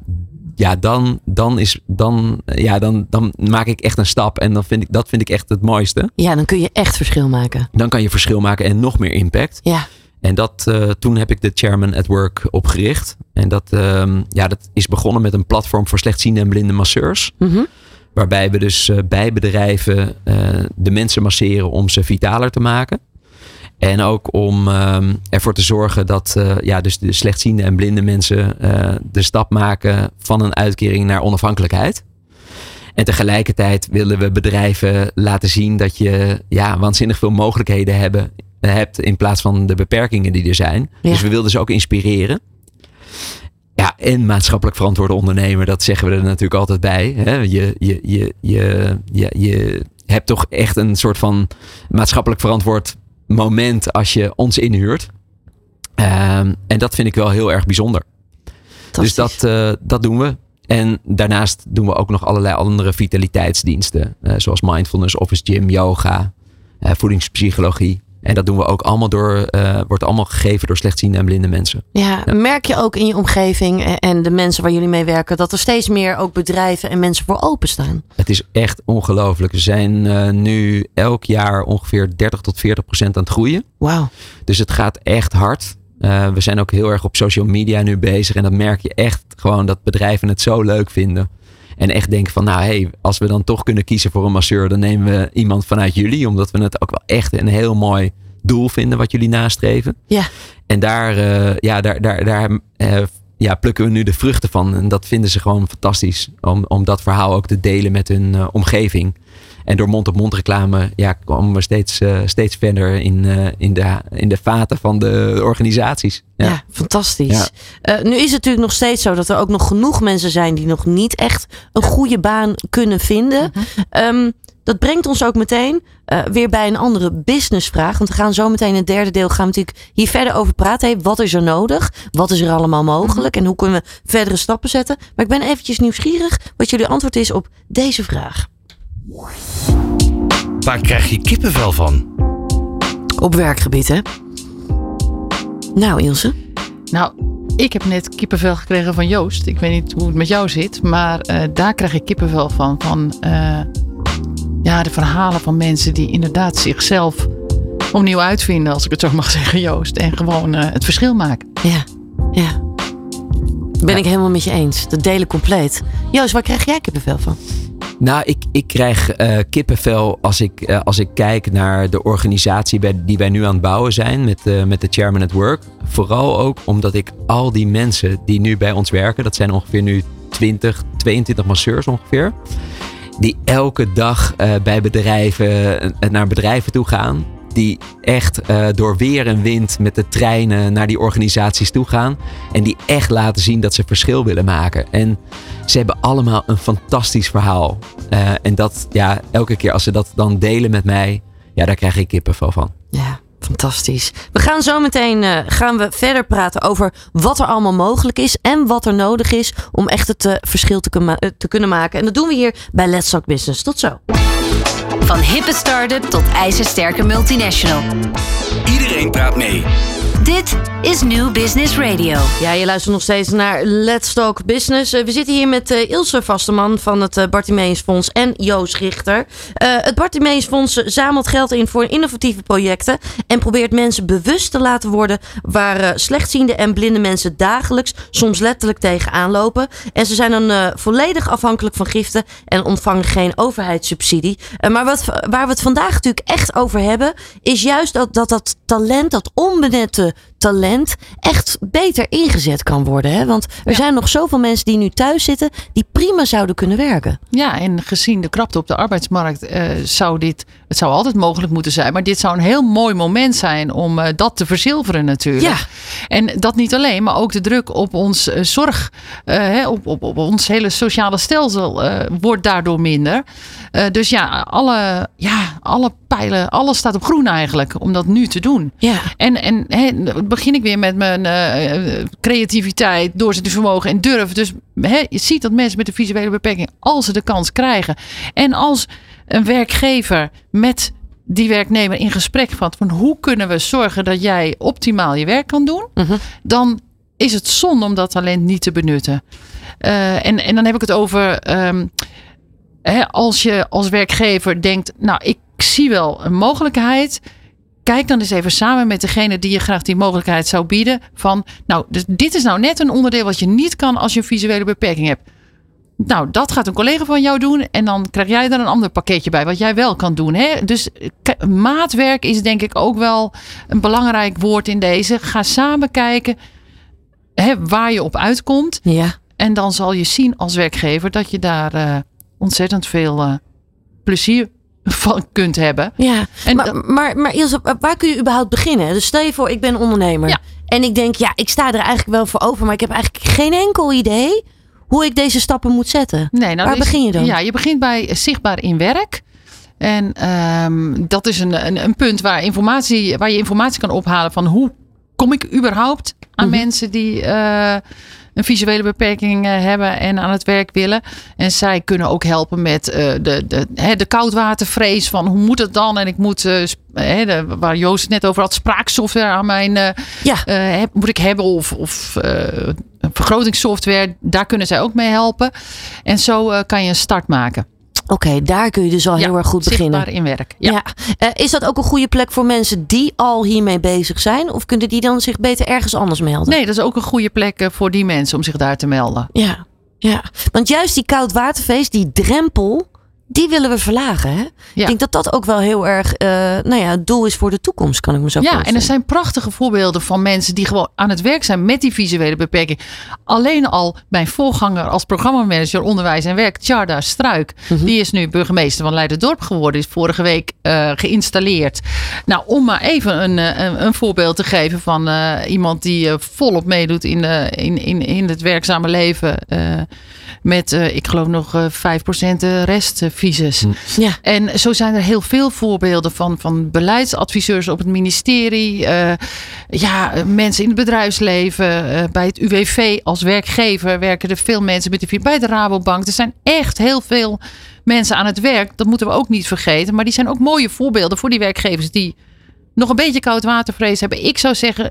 Speaker 6: ja, dan, dan, is, dan, ja, dan, dan maak ik echt een stap. En dan vind ik, dat vind ik echt het mooiste.
Speaker 4: ja, dan kun je echt verschil maken.
Speaker 6: Dan kan je verschil maken en nog meer impact.
Speaker 4: Ja.
Speaker 6: En dat, eh, toen heb ik de Chairman at Work opgericht. En dat, ehm, ja, dat is begonnen met een platform voor slechtziende en blinde masseurs.
Speaker 4: Mhm.
Speaker 6: Waarbij we dus eh, bij bedrijven eh, de mensen masseren om ze vitaler te maken. En ook om ehm, ervoor te zorgen dat ja, dus de slechtziende en blinde mensen de stap maken van een uitkering naar onafhankelijkheid. En tegelijkertijd willen we bedrijven laten zien dat je ja, waanzinnig veel mogelijkheden hebben, hebt in plaats van de beperkingen die er zijn.
Speaker 4: Ja.
Speaker 6: Dus we wilden ze ook inspireren. Ja, en maatschappelijk verantwoorde ondernemer, dat zeggen we er natuurlijk altijd bij. Hè? Je, je, je, je, je, je hebt toch echt een soort van maatschappelijk verantwoord moment als je ons inhuurt. Ehm, en dat vind ik wel heel erg bijzonder. Dus dat, eh, dat doen we. En daarnaast doen we ook nog allerlei andere vitaliteitsdiensten. eh, zoals mindfulness, office gym, yoga, eh, voedingspsychologie. En dat doen we ook allemaal door, eh, wordt allemaal gegeven door slechtziende en blinde mensen.
Speaker 4: Ja, merk je ook in je omgeving en- de mensen waar jullie mee werken dat er steeds meer ook bedrijven en mensen voor openstaan?
Speaker 6: Het is echt ongelooflijk. We zijn eh, nu elk jaar ongeveer 30 tot 40 procent aan het groeien.
Speaker 4: Wauw.
Speaker 6: Dus het gaat echt hard. Eh, we zijn ook heel erg op social media nu bezig. En dan merk je echt gewoon dat bedrijven het zo leuk vinden. En echt denken van, nou hé, hey, als we dan toch kunnen kiezen voor een masseur, dan nemen we iemand vanuit jullie. Omdat we het ook wel echt een heel mooi doel vinden wat jullie nastreven.
Speaker 4: Ja.
Speaker 6: En daar, eh, ja, daar, daar, daar eh, ja, plukken we nu de vruchten van. En dat vinden ze gewoon fantastisch. Om, om dat verhaal ook te delen met hun eh, omgeving. En door mond-op-mond reclame ja, komen we steeds, eh, steeds verder in, eh, in, de, in de vaten van de organisaties.
Speaker 4: Ja,
Speaker 6: Ja.
Speaker 4: fantastisch.
Speaker 6: Ja.
Speaker 4: Eh, nu is het natuurlijk nog steeds zo dat er ook nog genoeg mensen zijn die nog niet echt een goede baan kunnen vinden. Ehm, dat brengt ons ook meteen eh, weer bij een andere businessvraag. Want we gaan zo meteen in het derde deel gaan we natuurlijk hier verder over praten. Hey, wat is er nodig? Wat is er allemaal mogelijk? En hoe kunnen we verdere stappen zetten? Maar ik ben eventjes nieuwsgierig wat jullie antwoord is op deze vraag.
Speaker 2: Waar krijg je kippenvel van?
Speaker 4: Op werkgebied, hè? Nou, Ilse.
Speaker 5: Nou, ik heb net kippenvel gekregen van Joost. Ik weet niet hoe het met jou zit, maar eh, daar krijg ik kippenvel van. Van eh, ja, de verhalen van mensen die inderdaad zichzelf opnieuw uitvinden, als ik het zo mag zeggen, Joost. En gewoon eh, het verschil maken.
Speaker 4: Ja, ja. Ben ik helemaal met je eens. Dat delen compleet. Joost, waar krijg jij kippenvel van?
Speaker 6: Nou, ik, ik krijg eh, kippenvel als ik, eh, als ik kijk naar de organisatie bij, die wij nu aan het bouwen zijn met, eh, met de Chairman at Work. Vooral ook omdat ik al die mensen die nu bij ons werken, dat zijn ongeveer nu 20, 22 masseurs ongeveer. Die elke dag bij bedrijven, naar bedrijven toe gaan. Die echt door weer en wind met de treinen naar die organisaties toe gaan. En die echt laten zien dat ze verschil willen maken. En ze hebben allemaal een fantastisch verhaal. Eh, en dat, ja, elke keer als ze dat dan delen met mij, ja, daar krijg ik kippenvel van.
Speaker 4: Ja, fantastisch. We gaan zo meteen eh, gaan we verder praten over wat er allemaal mogelijk is en wat er nodig is om echt het eh, verschil te, te kunnen maken. En dat doen we hier bij Let's Talk Business. Tot zo.
Speaker 3: Van hippe start-up tot ijzersterke multinational.
Speaker 2: Iedereen praat mee.
Speaker 3: Dit is New Business Radio.
Speaker 4: Ja, je luistert nog steeds naar Let's Talk Business. Uh, we zitten hier met uh, Ilse Vasteman van het uh, Bartimeus Fonds en Joost Richter. het Bartimeus Fonds zamelt geld in voor innovatieve projecten en probeert mensen bewust te laten worden waar slechtziende en blinde mensen dagelijks, soms letterlijk tegenaan lopen. En ze zijn dan volledig afhankelijk van giften en ontvangen geen overheidssubsidie. Maar wat, waar we het vandaag natuurlijk echt over hebben, is juist dat dat, dat talent, dat onbenetten talent echt beter ingezet kan worden. Hè? Want er zijn nog zoveel mensen die nu thuis zitten die prima zouden kunnen werken.
Speaker 5: Ja, en gezien de krapte op de arbeidsmarkt uh, zou dit, het zou altijd mogelijk moeten zijn, maar dit zou een heel mooi moment zijn om uh, dat te verzilveren natuurlijk.
Speaker 4: Ja.
Speaker 5: En dat niet alleen, maar ook de druk op ons uh, zorg, op, op, op ons hele sociale stelsel wordt daardoor minder. dus ja alle, ja, alle pijlen, alles staat op groen eigenlijk om dat nu te doen.
Speaker 4: Ja.
Speaker 5: En, en he, begin ik weer met mijn uh, creativiteit, doorzettingsvermogen en durf. Dus he, je ziet dat mensen met een visuele beperking, als ze de kans krijgen. En als een werkgever met die werknemer in gesprek gaat van hoe kunnen we zorgen dat jij optimaal je werk kan doen,
Speaker 4: uh -huh.
Speaker 5: dan is het zonde om dat talent niet te benutten. Uh, en, en dan heb ik het over um, hè, als je als werkgever denkt, nou ik zie wel een mogelijkheid kijk dan eens even samen met degene die je graag die mogelijkheid zou bieden. Van, nou, dus dit is nou net een onderdeel wat je niet kan als je een visuele beperking hebt. Nou, dat gaat een collega van jou doen. En dan krijg jij er een ander pakketje bij, wat jij wel kan doen. Hè? Dus maatwerk is denk ik ook wel een belangrijk woord in deze. Ga samen kijken hè, waar je op uitkomt.
Speaker 4: Ja.
Speaker 5: En dan zal je zien als werkgever dat je daar uh, ontzettend veel uh, plezier van kunt hebben.
Speaker 4: Ja, en maar, maar, maar Ilse, waar kun je überhaupt beginnen? Dus stel je voor, ik ben ondernemer.
Speaker 5: Ja.
Speaker 4: En ik denk, ja, ik sta er eigenlijk wel voor over. Maar ik heb eigenlijk geen enkel idee hoe ik deze stappen moet zetten.
Speaker 5: Nee, nou,
Speaker 4: waar
Speaker 5: dus,
Speaker 4: begin je dan?
Speaker 5: Ja, je begint bij zichtbaar in werk. En um, dat is een, een, een, punt waar, informatie, waar je informatie kan ophalen van hoe kom ik überhaupt aan mm -hmm. mensen die... Uh, een visuele beperking hebben en aan het werk willen. En zij kunnen ook helpen met uh, de, de, hè, de koudwatervrees van hoe moet het dan? En ik moet, hè, de, waar Joost het net over had, spraaksoftware aan mijn, uh,
Speaker 4: ja.
Speaker 5: heb, moet ik hebben of, of vergrotingssoftware. Daar kunnen zij ook mee helpen. En zo kan je een start maken.
Speaker 4: Oké, okay, daar kun je dus al
Speaker 5: ja,
Speaker 4: heel erg goed beginnen.
Speaker 5: in werk. Ja.
Speaker 4: ja. Uh, is dat ook een goede plek voor mensen die al hiermee bezig zijn? Of kunnen die dan zich beter ergens anders melden?
Speaker 5: Nee, dat is ook een goede plek voor die mensen om zich daar te melden.
Speaker 4: Ja, ja. want juist die koudwaterfeest, die drempel, die willen we verlagen. Hè?
Speaker 5: Ja.
Speaker 4: Ik denk dat dat ook wel heel erg uh, nou ja, het doel is voor de toekomst, kan ik me zo
Speaker 5: ja,
Speaker 4: voorstellen.
Speaker 5: en er zijn prachtige voorbeelden van mensen die gewoon aan het werk zijn met die visuele beperking. Alleen al mijn voorganger als programmamanager onderwijs en werk, Tjarda Struik,
Speaker 4: Mhm.
Speaker 5: die is nu burgemeester van Leiderdorp geworden, is vorige week uh, geïnstalleerd. Nou, om maar even een, een, een voorbeeld te geven van uh, iemand die volop meedoet in, in, in, in het werkzame leven. met, ik geloof nog 5% restvisus.
Speaker 4: Ja.
Speaker 5: En zo zijn er heel veel voorbeelden van, van beleidsadviseurs op het ministerie. Uh, ja, mensen in het bedrijfsleven. Uh, bij het UWV als werkgever werken er veel mensen met de bij de Rabobank. Er zijn echt heel veel mensen aan het werk. Dat moeten we ook niet vergeten. Maar die zijn ook mooie voorbeelden voor die werkgevers die nog een beetje koud watervrees hebben. Ik zou zeggen,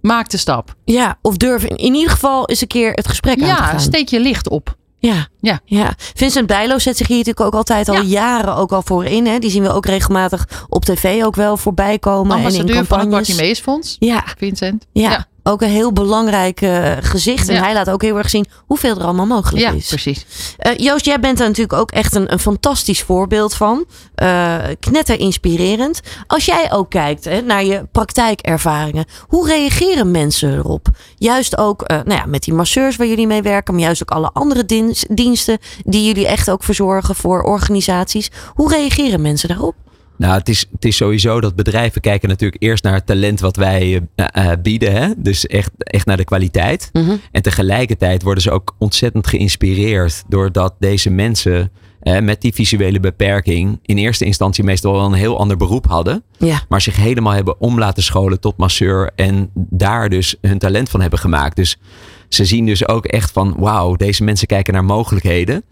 Speaker 5: maak de stap.
Speaker 4: Ja, of durf in, in ieder geval eens een keer het gesprek
Speaker 5: ja,
Speaker 4: aan te gaan.
Speaker 5: Ja, steek je licht op.
Speaker 4: Ja,
Speaker 5: ja.
Speaker 4: ja. Vincent Bijlo zet zich hier natuurlijk ook altijd al
Speaker 5: Ja.
Speaker 4: jaren ook al voor in. Hè? Die zien we ook regelmatig op tv ook wel voorbij komen. En in
Speaker 5: Ambassadeur van het
Speaker 4: campagnes.
Speaker 5: Bartimeusfonds,
Speaker 4: Ja,
Speaker 5: Vincent.
Speaker 4: ja, ook een heel belangrijk eh, gezicht. En
Speaker 5: Ja.
Speaker 4: hij laat ook heel erg zien hoeveel er allemaal mogelijk
Speaker 5: Ja,
Speaker 4: is.
Speaker 5: precies.
Speaker 4: Eh, Joost, jij bent er natuurlijk ook echt een, een fantastisch voorbeeld van. Eh knetter inspirerend. Als jij ook kijkt hè, naar je praktijkervaringen, hoe reageren mensen erop? Juist ook nou ja, met die masseurs waar jullie mee werken, maar juist ook alle andere dien- diensten die jullie echt ook verzorgen voor organisaties. Hoe reageren mensen daarop?
Speaker 6: Nou, het is, het is sowieso dat bedrijven kijken natuurlijk eerst naar het talent wat wij eh, eh, bieden. Hè? Dus echt, echt naar de kwaliteit.
Speaker 4: Mhm.
Speaker 6: En tegelijkertijd worden ze ook ontzettend geïnspireerd doordat deze mensen eh, met die visuele beperking in eerste instantie meestal wel een heel ander beroep hadden.
Speaker 4: Ja,
Speaker 6: Maar zich helemaal hebben om laten scholen tot masseur. En daar dus hun talent van hebben gemaakt. Dus ze zien dus ook echt van wauw, deze mensen kijken naar mogelijkheden.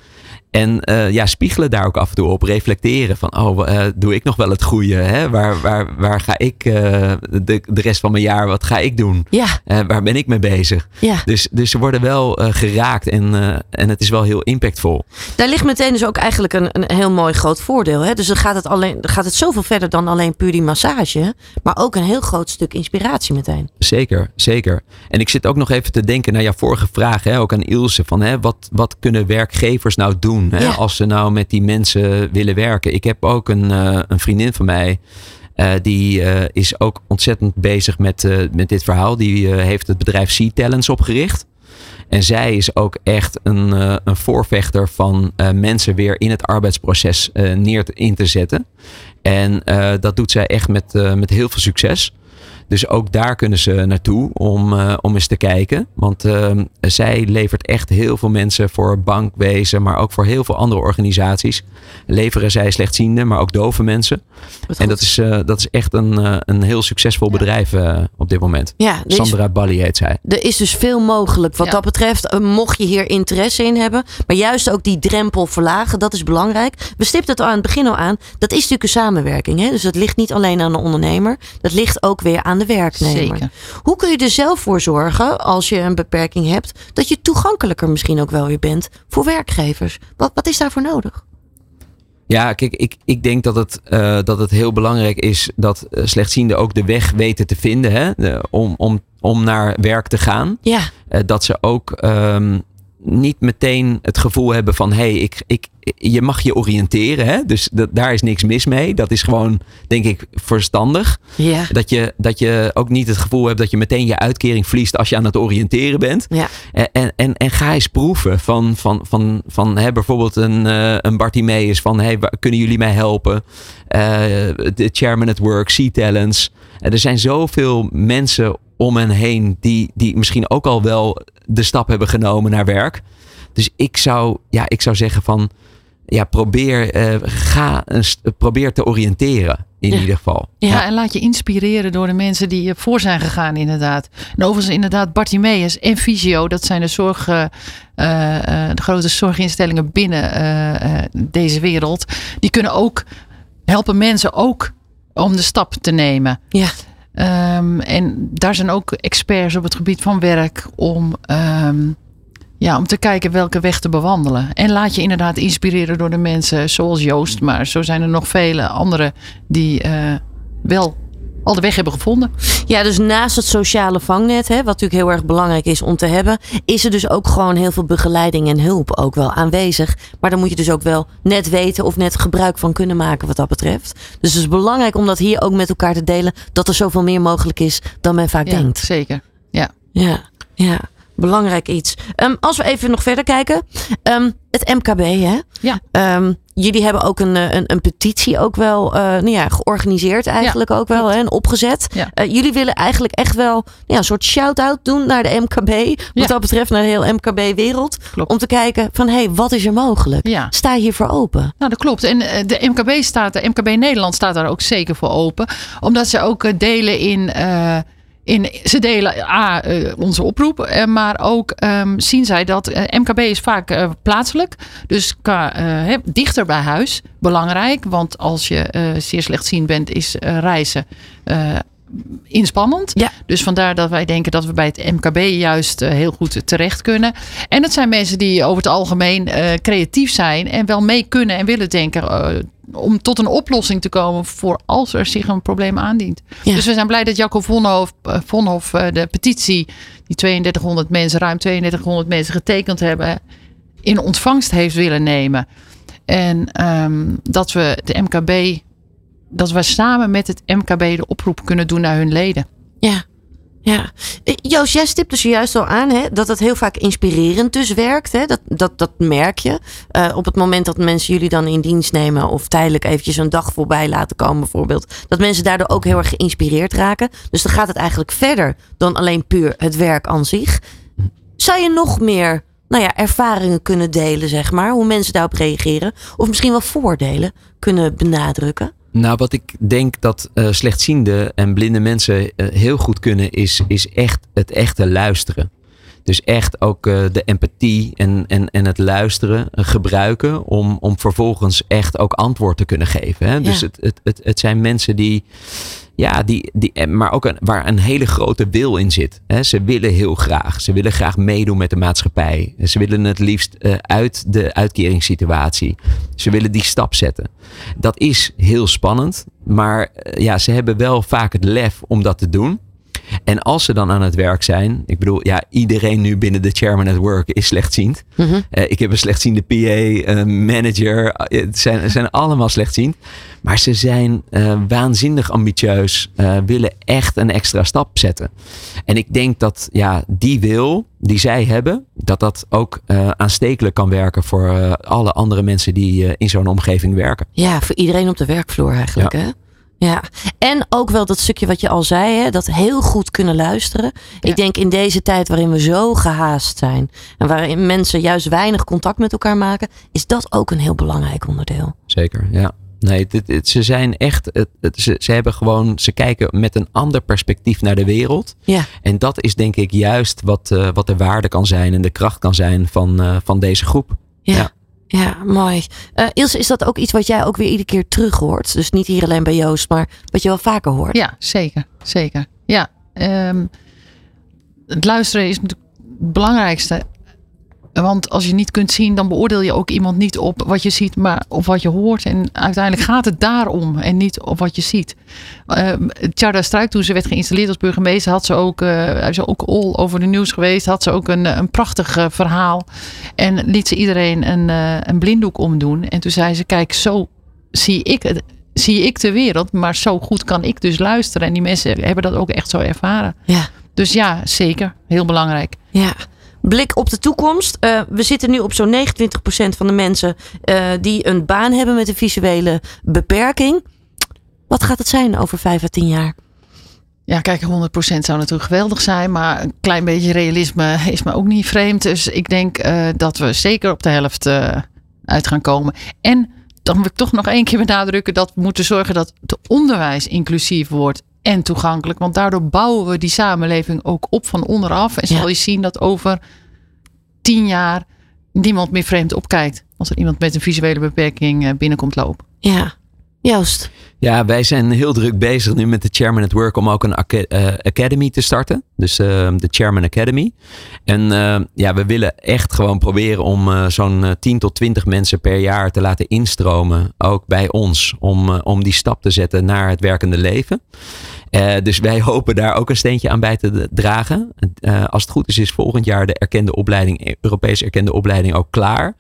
Speaker 6: En uh, ja, spiegelen daar ook af en toe op. Reflecteren van, oh, uh, doe ik nog wel het goede? Hè? Waar, waar, waar ga ik uh, de, de rest van mijn jaar, wat ga ik doen?
Speaker 4: Ja.
Speaker 6: waar ben ik mee bezig?
Speaker 4: Ja.
Speaker 6: Dus, dus ze worden wel geraakt en, en het is wel heel impactvol.
Speaker 4: Daar ligt meteen dus ook eigenlijk een, een heel mooi groot voordeel. Hè? Dus dan gaat het, alleen, gaat het zoveel verder dan alleen puur die massage. Maar ook een heel groot stuk inspiratie meteen.
Speaker 6: Zeker, zeker. En ik zit ook nog even te denken naar jouw vorige vraag. Hè, ook aan Ilse. Van, hè, wat, wat kunnen werkgevers nou doen?
Speaker 4: Ja.
Speaker 6: Als ze nou met die mensen willen werken. Ik heb ook een, eh, een vriendin van mij. eh, die eh, is ook ontzettend bezig met, met dit verhaal. Die heeft het bedrijf Sea Talents opgericht. En zij is ook echt een, een voorvechter van mensen weer in het arbeidsproces neer te, in te zetten. En dat doet zij echt met, met heel veel succes. Dus ook daar kunnen ze naartoe om, eh, om eens te kijken. Want eh, zij levert echt heel veel mensen voor bankwezen, maar ook voor heel veel andere organisaties. Leveren zij slechtziende, maar ook dove mensen. En dat is, eh, dat is echt een, eh, een heel succesvol bedrijf eh, op dit moment.
Speaker 4: Ja, is,
Speaker 6: Sandra Bali heet zij.
Speaker 4: er is dus veel mogelijk wat
Speaker 5: Ja.
Speaker 4: dat betreft. Mocht je hier interesse in hebben. Maar juist ook die drempel verlagen, dat is belangrijk. We stipten het al aan het begin al aan. Dat is natuurlijk een samenwerking. Hè? Dus dat ligt niet alleen aan de ondernemer. Dat ligt ook weer aan de werknemer.
Speaker 5: Zeker.
Speaker 4: Hoe kun je er zelf voor zorgen, als je een beperking hebt, dat je toegankelijker misschien ook wel weer bent voor werkgevers? Wat, wat is daarvoor nodig?
Speaker 6: Ja, kijk, ik, ik denk dat het, eh, dat het heel belangrijk is dat eh, slechtzienden ook de weg weten te vinden hè, de- om, om, om naar werk te gaan.
Speaker 4: Ja,
Speaker 6: Eh, dat ze ook ehm, niet meteen het gevoel hebben van hé, hey, ik, ik, je mag je oriënteren. Hè? Dus dat, daar is niks mis mee. Dat is gewoon, denk ik, verstandig.
Speaker 4: ja,
Speaker 6: Dat je, dat je ook niet het gevoel hebt dat je meteen je uitkering verliest als je aan het oriënteren bent.
Speaker 4: ja.
Speaker 6: En, en, en, ga eens proeven van, van, van, van hè, bijvoorbeeld een, eh een Bartimeus van hey, waar- kunnen jullie mij helpen? Eh, De Chairman at Work, Sea Talents. Eh, er zijn zoveel mensen om hen heen die, die misschien ook al wel de stap hebben genomen naar werk. Dus ik zou, ja, ik zou zeggen van ja, probeer, eh, ga een, probeer te oriënteren in
Speaker 4: Ja.
Speaker 6: ieder geval.
Speaker 5: Ja, en laat je inspireren door de mensen die eh, voor zijn gegaan, inderdaad. En overigens, inderdaad, Bartimeus en Visio, dat zijn de, zorg, eh, eh, eh, de grote zorginstellingen binnen eh, eh, deze wereld. Die kunnen ook helpen mensen ook om de stap te nemen.
Speaker 4: Ja.
Speaker 5: Ehm, en daar zijn ook experts op het gebied van werk om, ehm, ja, om te kijken welke weg te bewandelen. En laat je inderdaad inspireren door de mensen zoals Joost. Maar zo zijn er nog vele anderen die eh, wel al de weg hebben gevonden.
Speaker 4: Ja, dus naast het sociale vangnet, hè, wat natuurlijk heel erg belangrijk is om te hebben, is er dus ook gewoon heel veel begeleiding en hulp ook wel aanwezig. Maar dan moet je dus ook wel net weten of net gebruik van kunnen maken wat dat betreft. Dus het is belangrijk om dat hier ook met elkaar te delen, dat er zoveel meer mogelijk is dan men vaak
Speaker 5: Ja,
Speaker 4: denkt.
Speaker 5: zeker. Ja.
Speaker 4: Ja, ja. Belangrijk iets. Ehm, als we even nog verder kijken. Ehm, het MKB, hè?
Speaker 5: Ja.
Speaker 4: Ehm, jullie hebben ook een, eh, een, een petitie ook wel eh, nou ja, georganiseerd eigenlijk ook wel hè, en opgezet.
Speaker 5: Ja.
Speaker 4: Eh, jullie willen eigenlijk echt wel nou ja, een soort shout-out doen naar de MKB. Wat dat betreft naar de hele MKB-wereld. Om te kijken van, hé, hey, wat is er mogelijk?
Speaker 5: Ja.
Speaker 4: Sta hiervoor open?
Speaker 5: Nou, dat klopt. En de MKB staat er, MKB Nederland staat daar ook zeker voor open. Omdat ze ook delen in. In, ze delen A, eh, onze oproep, eh, maar ook ehm, zien zij dat eh, MKB is vaak plaatselijk. Dus dichter bij huis. Belangrijk, want als je zeer slechtziend bent, is reizen inspannend.
Speaker 4: Ja.
Speaker 5: Dus vandaar dat wij denken dat we bij het MKB juist eh, heel goed terecht kunnen. En het zijn mensen die over het algemeen eh, creatief zijn en wel mee kunnen en willen denken. eh, om tot een oplossing te komen voor als er zich een probleem aandient.
Speaker 4: Ja.
Speaker 5: Dus we zijn blij dat Jacco Vonhof, Vonhof de petitie, die 3200 mensen, ruim 3200 mensen getekend hebben, in ontvangst heeft willen nemen. En ehm, dat we de MKB, dat we samen met het MKB de oproep kunnen doen naar hun leden.
Speaker 4: Ja. Ja, Eh, Joost, jij stipte zojuist al aan hè, dat het heel vaak inspirerend dus werkt. Hè? Dat, dat, dat merk je. Eh, op het moment dat mensen jullie dan in dienst nemen of tijdelijk eventjes een dag voorbij laten komen bijvoorbeeld. Dat mensen daardoor ook heel erg geïnspireerd raken. Dus dan gaat het eigenlijk verder dan alleen puur het werk aan zich. Zou je nog meer nou ja, ervaringen kunnen delen, zeg maar? Hoe mensen daarop reageren? Of misschien wel voordelen kunnen benadrukken?
Speaker 6: Nou, wat ik denk dat eh, slechtziende en blinde mensen eh, heel goed kunnen, is, is echt het echte luisteren. Dus echt ook uh, de empathie en, en, en het luisteren gebruiken om, om vervolgens echt ook antwoord te kunnen geven. Hè? Dus het, het, het, het zijn mensen die ja, die, die, maar ook een, waar een hele grote wil in zit. ze willen heel graag. Ze willen graag meedoen met de maatschappij. Ze willen het liefst uh, uit de uitkeringssituatie. Ze willen die stap zetten. Dat is heel spannend. Maar uh, ja, ze hebben wel vaak het lef om dat te doen. En als ze dan aan het werk zijn, ik bedoel, ja, iedereen nu binnen de Chairman at Work is slechtziend. Mm -hmm. uh, ik heb een slechtziende PA, uh, manager, het zijn, zijn allemaal slechtziend. Maar ze zijn waanzinnig ambitieus, willen echt een extra stap zetten. En ik denk dat ja, die wil die zij hebben, dat dat ook aanstekelijk kan werken voor alle andere mensen die in zo'n omgeving werken.
Speaker 4: Ja, voor iedereen op de werkvloer eigenlijk.
Speaker 6: Ja.
Speaker 4: Hè? Ja, en ook wel dat stukje wat je al zei, hè, dat heel goed kunnen luisteren.
Speaker 5: Ja.
Speaker 4: Ik denk in deze tijd waarin we zo gehaast zijn en waarin mensen juist weinig contact met elkaar maken, is dat ook een heel belangrijk onderdeel.
Speaker 6: Zeker, ja. Nee, dit, dit- ze zijn echt, ze, ze hebben gewoon, ze kijken met een ander perspectief naar de wereld.
Speaker 4: Ja,
Speaker 6: En dat is denk ik juist wat, eh, wat de waarde kan zijn en de kracht kan zijn van, eh, van deze groep.
Speaker 4: ja.
Speaker 6: Ja.
Speaker 4: Ja. mooi. Eh Ilse, is dat ook iets wat jij ook weer iedere keer terug hoort? Dus niet hier alleen bij Joost, maar wat je wel vaker hoort.
Speaker 5: Ja, zeker. Zeker. Ja. ehm, het luisteren is het belangrijkste. Want als je niet kunt zien, dan beoordeel je ook iemand niet op wat je ziet, maar op wat je hoort. En uiteindelijk gaat het daarom en niet op wat je ziet. Uh, Tjarda Struik, toen ze werd geïnstalleerd als burgemeester, had ze ook, uh, is ook all over de nieuws geweest. Had ze ook een, een prachtig uh, verhaal. En liet ze iedereen een, uh, een blinddoek omdoen. En toen zei ze: Kijk, zo zie ik het. Zie ik de wereld, maar zo goed kan ik dus luisteren. En die mensen hebben dat ook echt zo ervaren.
Speaker 4: Ja.
Speaker 5: Dus ja, zeker. Heel belangrijk.
Speaker 4: Ja. Blik op de toekomst. Uh, we zitten nu op zo'n 29% van de mensen uh, die een baan hebben met een visuele beperking. Wat gaat het zijn over 5 à 10 jaar?
Speaker 5: Ja, kijk, 100% zou natuurlijk geweldig zijn. Maar een klein beetje realisme is me ook niet vreemd. Dus ik denk uh, dat we zeker op de helft uit gaan komen. En dan wil ik toch nog één keer benadrukken dat we moeten zorgen dat het onderwijs inclusief wordt en toegankelijk. Want daardoor bouwen we die samenleving ook op van onderaf. En zal je zien dat over tien jaar niemand meer vreemd opkijkt. Als er iemand met een visuele beperking eh, binnenkomt lopen.
Speaker 4: Ja, Joost.
Speaker 6: Ja, wij zijn heel druk bezig nu met de Chairman at Work om ook een uh, academy te starten. Dus uh, de Chairman Academy. En uh, ja, we willen echt gewoon proberen om zo'n 10 tot 20 mensen per jaar te laten instromen. Ook bij ons. Om, om die stap te zetten naar het werkende leven. Uh, dus wij hopen daar ook een steentje aan bij te dragen. Uh, als het goed is, is volgend jaar de erkende opleiding, Europees erkende opleiding ook klaar.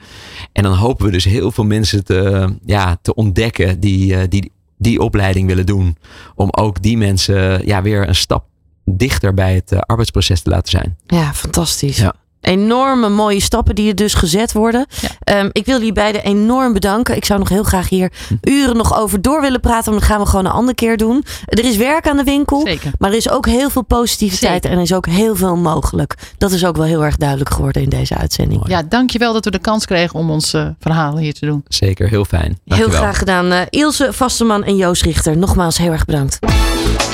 Speaker 6: En dan hopen we dus heel veel mensen te, ja, te ontdekken die, die die opleiding willen doen. Om ook die mensen ja, weer een stap dichter bij het arbeidsproces te laten zijn.
Speaker 4: Ja, fantastisch.
Speaker 6: Ja.
Speaker 4: Enorme mooie stappen die er dus gezet worden.
Speaker 5: Ja.
Speaker 4: Um, ik wil jullie beiden enorm bedanken. Ik zou nog heel graag hier uren nog over door willen praten. Maar dat gaan we gewoon een andere keer doen. Er is werk aan de winkel.
Speaker 5: Zeker.
Speaker 4: Maar er is ook heel veel positiviteit.
Speaker 5: Zeker.
Speaker 4: En er is ook heel veel mogelijk. Dat is ook wel heel erg duidelijk geworden in deze uitzending.
Speaker 5: Ja, dankjewel dat we de kans kregen om ons uh, verhalen hier te doen.
Speaker 6: Zeker, heel fijn.
Speaker 4: Dankjewel. Heel graag gedaan. Uh, Ilse Vasteman en Joost Richter. Nogmaals heel erg bedankt.